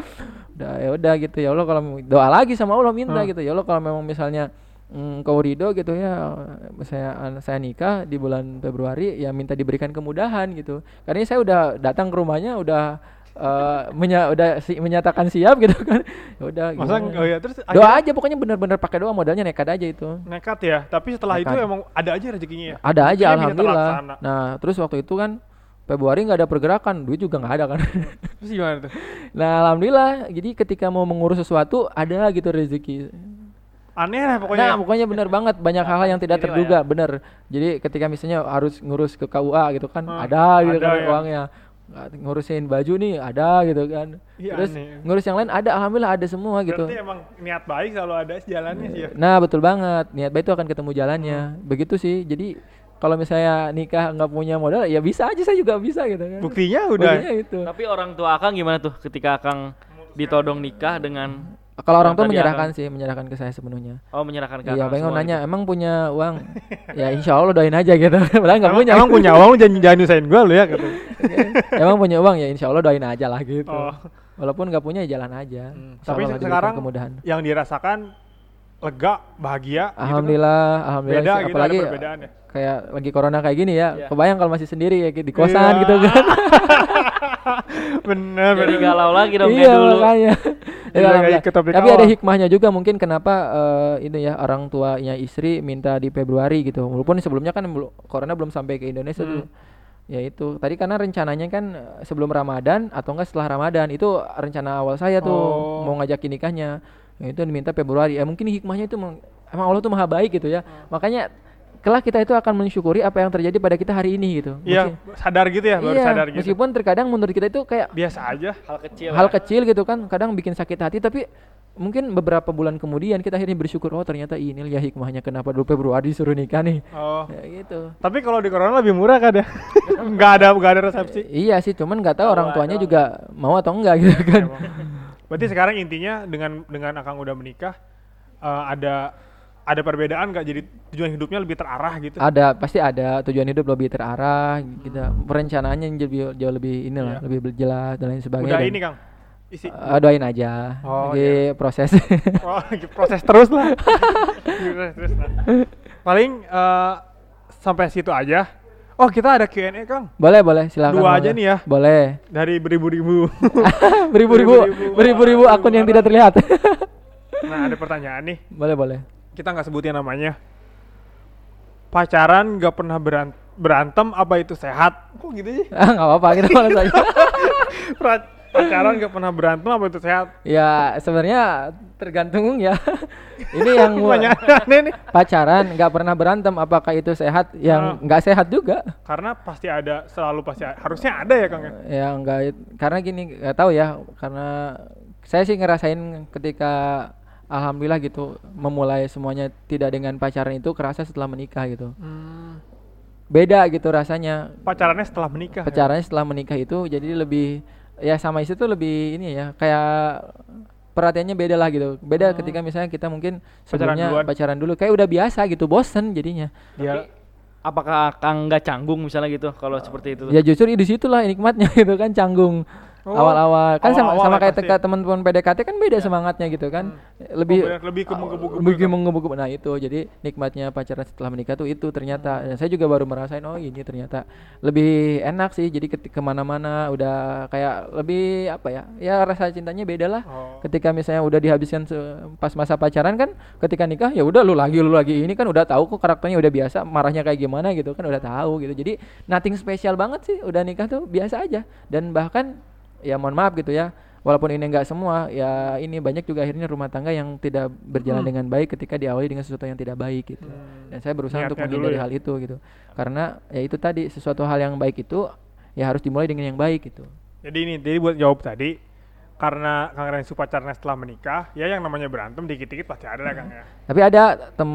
Udah ya udah gitu. Ya Allah kalau doa lagi sama Allah minta Hmm. gitu. Ya Allah kalau memang misalnya mm, kau ridho gitu ya saya saya nikah di bulan Februari ya minta diberikan kemudahan gitu. Karena saya udah datang ke rumahnya udah eh, menya, udah si- menyatakan siap gitu kan. Ya udah Masa oh ya terus doa akhirnya? aja pokoknya bener-bener pakai doa modalnya nekat aja itu. Nekat ya. Tapi setelah itu Nekat. emang ada aja rezekinya ya. ada aja alhamdulillah. nah terus waktu itu kan Februari nggak ada pergerakan duit juga nggak ada kan (laughs) Terus gimana tuh? nah alhamdulillah jadi ketika mau mengurus sesuatu ada gitu rezeki Aneh lah Nah, pokoknya. pokoknya benar (laughs) banget banyak hal yang tidak terduga, bener. Jadi ketika misalnya harus ngurus ke KUA gitu kan, Hmm, ada gitu ada kan ya. uangnya. Ngurusin baju nih ada gitu kan. Iya, Terus aneh. ngurus yang lain ada, alhamdulillah ada semua gitu. Berarti emang niat baik selalu ada jalannya sih ya. Nah, betul banget. Niat baik itu akan ketemu jalannya. Hmm. Begitu sih. Jadi kalau misalnya nikah nggak punya modal, ya bisa aja saya juga bisa gitu kan. Buktinya udah. Buktinya itu. Tapi orang tua Akang gimana tuh ketika Akang ditodong nikah dengan Kalau orang tua menyerahkan Akang- sih, menyerahkan ke saya sepenuhnya. oh menyerahkan ke Iya, Akang pengen nanya, gitu? emang punya uang? ya insya Allah doain aja gitu. (laughs) Padahal nggak Emang, punya. emang punya uang jangan jangan nyusahin gua lu ya gitu. (laughs) Emang punya uang ya insya Allah doain aja lah gitu. Oh. Walaupun nggak punya ya jalan aja. Hmm. Tapi sekarang kemudahan. yang dirasakan lega, bahagia gitu kan. Alhamdulillah, alhamdulillah Beda sih. gitu, apalagi ada perbedaan ya. Kayak lagi corona kayak gini ya. Iya. Kebayang kalau masih sendiri ya di kosan Iya. gitu kan. (laughs) bener Jadi bener. galau lagi dong iya dulu. makanya. Jadi Ya, topik Tapi ada awal. hikmahnya juga mungkin kenapa eh, ini ya orang tuanya istri minta di Februari gitu. Walaupun sebelumnya kan belu- corona belum sampai ke Indonesia Hmm. tuh. Ya itu. Tadi karena rencananya kan eh, sebelum Ramadan atau enggak setelah Ramadan itu rencana awal saya tuh Oh. mau ngajakin nikahnya. Ya, itu diminta Februari. Ya mungkin hikmahnya itu emang Allah tuh maha baik gitu ya. Hmm. Makanya kelak kita itu akan mensyukuri apa yang terjadi pada kita hari ini gitu. Iya, sadar gitu ya, baru iya, sadar gitu. meskipun terkadang menurut kita itu kayak biasa aja. hal kecil hal ya. kecil gitu kan kadang bikin sakit hati tapi mungkin beberapa bulan kemudian kita akhirnya bersyukur oh ternyata ini ya hikmahnya kenapa dulu Februari disuruh nikah nih Oh. ya gitu Tapi kalau di corona lebih murah kan ya? (laughs) Nggak ada nggak ada resepsi. iya sih cuman nggak tahu orang Tahu tuanya juga mau atau enggak gitu kan Emang. Berarti sekarang intinya dengan dengan Akang udah menikah eh, ada ada perbedaan nggak jadi tujuan hidupnya lebih terarah gitu? ada pasti ada tujuan hidup lebih terarah gitu perencanaannya lebih jauh lebih inilah Iya. lebih jelas dan lain sebagainya Udah dan- ini Kang. Isi. Eh, doain aja Oh, lagi proses Oh, proses terus lah. (laughs) Proses terus lah. Paling eh, sampai situ aja. Oh, kita ada Q&A, Kang. boleh boleh silakan Dua boleh. aja nih ya. boleh Dari beribu-ribu (laughs) Beribu-ribu. beribu-ribu akun yang tidak terlihat nah, ada pertanyaan nih. boleh boleh Kita nggak sebutin namanya. Pacaran nggak pernah beran- berantem apa itu sehat? Kok gitu sih? ah nggak apa-apa kita balas aja (laughs) Pacaran nggak pernah berantem apa itu sehat? ya sebenarnya tergantung ya ini yang (laughs) pacaran nggak pernah berantem apakah itu sehat Ah. yang nggak sehat juga Karena pasti ada, selalu pasti ada. harusnya ada ya Kang ya. ya nggak karena gini nggak tahu ya karena saya sih ngerasain ketika alhamdulillah gitu memulai semuanya tidak dengan pacaran itu kerasa setelah menikah gitu. Beda gitu rasanya. Pacarannya setelah menikah. ya? pacarannya setelah menikah itu jadi lebih ya sama istri tuh lebih ini ya kayak perhatiannya beda lah gitu. Beda ketika misalnya kita mungkin Pacaran sebelumnya duluan. pacaran dulu kayak udah biasa gitu bosen jadinya. Dia apakah Kang nggak canggung misalnya gitu kalau seperti itu? Ya justru di situlah nikmatnya (laughs) gitu kan canggung Oh, awal-awal. Kan sama awal-awal sama ya kayak teka teman-teman PDKT kan beda semangatnya gitu kan. Lebih bener, lebih ke menggebu-gebu lebih gitu. menggebu-gebu. nah itu. Jadi nikmatnya pacaran setelah menikah tuh itu ternyata. Dan saya juga baru merasain oh ini ternyata lebih enak sih. Jadi ketika ke mana-mana udah kayak lebih apa ya? Ya rasa cintanya beda lah. Oh. ketika misalnya udah dihabiskan pas masa pacaran kan ketika nikah ya udah lu lagi lu lagi ini kan udah tahu kok karakternya udah biasa marahnya kayak gimana gitu kan udah tahu gitu. Jadi nothing spesial banget sih. Udah nikah tuh biasa aja. Dan bahkan ya mohon maaf gitu ya. Walaupun ini enggak semua ya ini banyak juga akhirnya rumah tangga yang tidak berjalan Hmm. dengan baik ketika diawali dengan sesuatu yang tidak baik gitu. Dan saya berusaha untuk Niatnya dulu menghindari ya. hal itu gitu. Karena ya itu tadi sesuatu hal yang baik itu ya harus dimulai dengan yang baik gitu. Jadi ini, jadi buat jawab tadi, karena Kang Rensu pacarnya setelah menikah, ya yang namanya berantem dikit-dikit pasti ada lah Kang ya. Tapi ada tem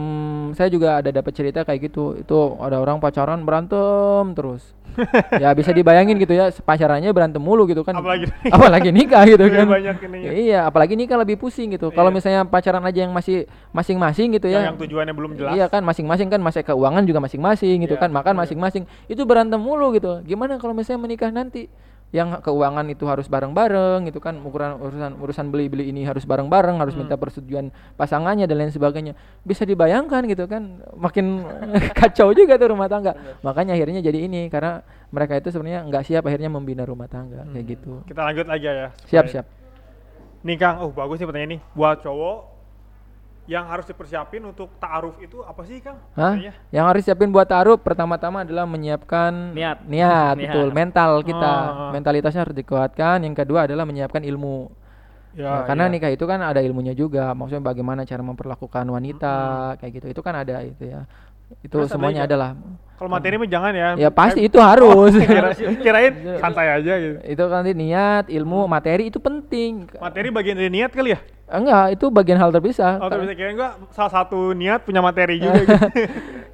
saya juga ada dapat cerita kayak gitu. Itu ada orang pacaran berantem terus. (laughs) ya bisa dibayangin gitu ya, pacarannya berantem mulu gitu kan. Apalagi apalagi nikah gitu Lebih kan. banyak ininya. Iya, apalagi nikah lebih pusing gitu. Kalau Iya. misalnya pacaran aja yang masih masing-masing gitu ya. yang tujuannya belum jelas. Iya kan masing-masing kan masih keuangan juga masing-masing gitu Iya, kan makan masing-masing itu berantem mulu gitu gimana kalau misalnya menikah nanti yang keuangan itu harus bareng-bareng gitu kan. Ukuran urusan urusan beli-beli ini harus bareng-bareng harus Hmm. minta persetujuan pasangannya dan lain sebagainya. Bisa dibayangkan gitu kan. Makin (laughs) kacau juga tuh rumah tangga. Makanya akhirnya jadi ini karena mereka itu sebenarnya nggak siap akhirnya membina rumah tangga kayak Hmm. gitu. Kita lanjut aja ya. siap supaya- siap. Nih Kang, oh bagus nih pertanyaan ini. Buat cowok yang harus dipersiapin untuk ta'aruf itu apa sih Kang? Hah? Yang harus siapin buat taruh pertama-tama adalah menyiapkan Niat. niat, Niat. betul, mental kita, Oh. mentalitasnya harus dikuatkan. Yang kedua adalah menyiapkan ilmu. Ya, Ya, karena iya. nikah itu kan ada ilmunya juga, maksudnya bagaimana cara memperlakukan wanita, Hmm. kayak gitu. Itu kan ada itu ya. Itu ada semuanya juga. adalah. Kalau materi mah jangan ya. Ya pasti Eh, itu harus. kira- (laughs) kirain (laughs) santai aja gitu. itu kan nanti niat, ilmu, materi itu penting. Materi bagian dari niat kali ya? Enggak, itu bagian hal terpisah. Oh, Ka- bisa kirain gua salah satu niat punya materi juga (laughs) gitu.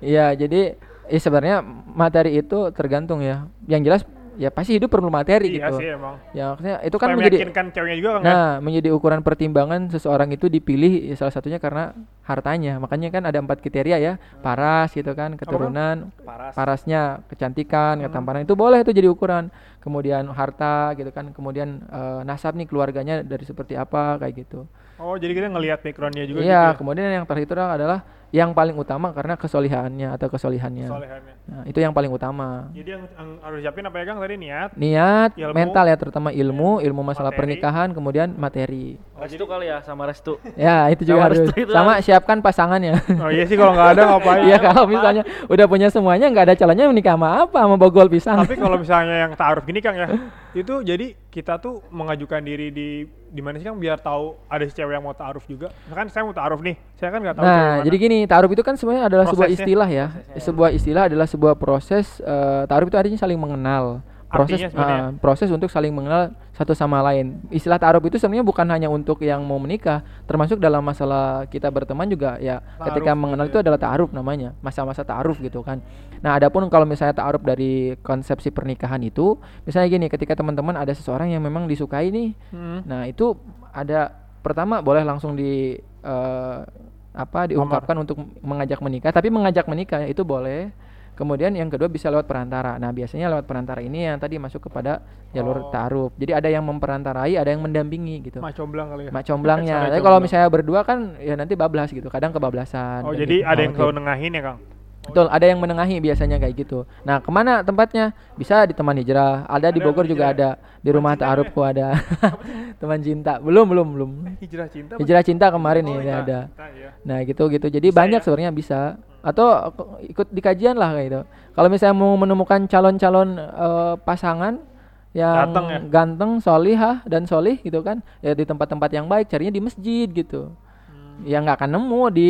Iya, jadi ya sebenarnya materi itu tergantung ya. Yang jelas ya pasti hidup perlu materi iya gitu. sih emang. Ya maksudnya itu Supaya kan menjadi ceweknya juga kan. ya? Nah, menjadi ukuran pertimbangan seseorang itu dipilih ya salah satunya karena hartanya. Makanya kan ada empat kriteria ya, paras gitu kan, keturunan, Paras. parasnya, kecantikan, Hmm. ketampanan itu boleh itu jadi ukuran. Kemudian harta gitu kan, kemudian eh, nasab nih keluarganya dari seperti apa kayak gitu. Oh, jadi kita ngelihat backgroundnya juga Iya, gitu kemudian yang terakhir adalah yang paling utama karena kesolihannya atau kesolihannya. ya, solehannya. Nah, itu yang paling utama. Jadi yang, yang harus siapin apa ya Kang tadi niat? Niat, Ilmu. mental ya terutama ilmu, ilmu masalah Materi. pernikahan, kemudian materi. Restu kali ya sama restu. Ya, itu juga Sama harus. itu Sama harus. siapkan pasangannya. Oh iya sih kalau nggak ada ngapain? Iya, kalau misalnya udah punya semuanya nggak ada calonnya menikah sama apa sama bogol pisang. Tapi kalau misalnya yang ta'aruf gini Kang ya, itu jadi kita tuh mengajukan diri di di mana sih Kang biar tahu ada si cewek yang mau taaruf juga. Misalkan saya mau taaruf nih, saya kan nggak tahu Nah, jadi gini, ta'aruf itu kan sebenarnya adalah sebuah Prosesnya. istilah ya. Sebuah istilah adalah sebuah proses eh, ta'aruf itu artinya saling mengenal. Proses eh, proses untuk saling mengenal satu sama lain. Istilah ta'aruf itu sebenarnya bukan hanya untuk yang mau menikah, termasuk dalam masalah kita berteman juga ya. ketika Ta'aruf mengenal gitu itu ya. adalah ta'aruf namanya, masa-masa ta'aruf gitu kan. Nah, adapun kalau misalnya ta'aruf dari konsepsi pernikahan itu, misalnya gini, ketika teman-teman ada seseorang yang memang disukai nih, Hmm. Nah, itu ada pertama boleh langsung di eh, apa diungkapkan untuk mengajak menikah, tapi mengajak menikah itu boleh. Kemudian yang kedua bisa lewat perantara. Nah, biasanya lewat perantara ini yang tadi masuk kepada jalur Oh. ta'aruf. Jadi ada yang memperantarai, ada yang mendampingi gitu. Mak comblang kali ya. Mak comblangnya. Tapi kalau misalnya berdua kan ya nanti bablas gitu. Kadang kebablasan. Oh, jadi gitu. ada yang Oke. selalu nengahin ya, Kang? Betul, ada yang menengahi biasanya kayak gitu. Nah, ke mana tempatnya? Bisa di teman hijrah, ada di Ada Bogor teman juga hijrah. ada, di rumah ta'arufku ada. (laughs) teman cinta, belum belum belum. Hijrah cinta. Hijrah cinta kemarin Oh, nih iya. ada. Cinta, iya. Nah gitu gitu. Jadi Bisa banyak ya? sebenarnya bisa. Atau ikut di kajian lah kayak gitu. Kalau misalnya mau menemukan calon-calon eh, pasangan yang Ganteng ya? ganteng, solihah dan solih gitu kan, ya di tempat-tempat yang baik. Carinya di masjid gitu. Ya nggak akan nemu di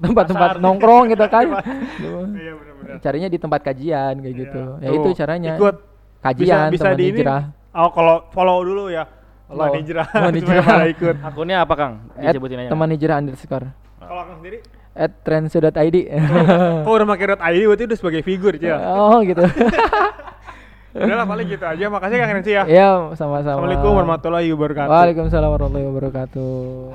tempat-tempat nongkrong gitu kan. (laughs) Iya, benar-benar. (laughs) Carinya di tempat kajian kayak Iya. gitu. Ya Tuh, itu caranya. Ikut Kajian bisa teman di ini. Oh, kalau follow dulu ya. Follow. Teman hijrah. Teman (laughs) hijrah. ikut. Akunnya apa Kang? Disebutin aja. teman hijrah underscore Kalau Kang sendiri? At trendsu.id. (laughs) Oh, udah pakai dot ID berarti udah sebagai figur, ya. oh gitu. (laughs) Udah lah paling gitu aja. Makasih Kang Rensi ya. Iya, sama-sama. Assalamualaikum warahmatullahi wabarakatuh. Waalaikumsalam warahmatullahi wabarakatuh.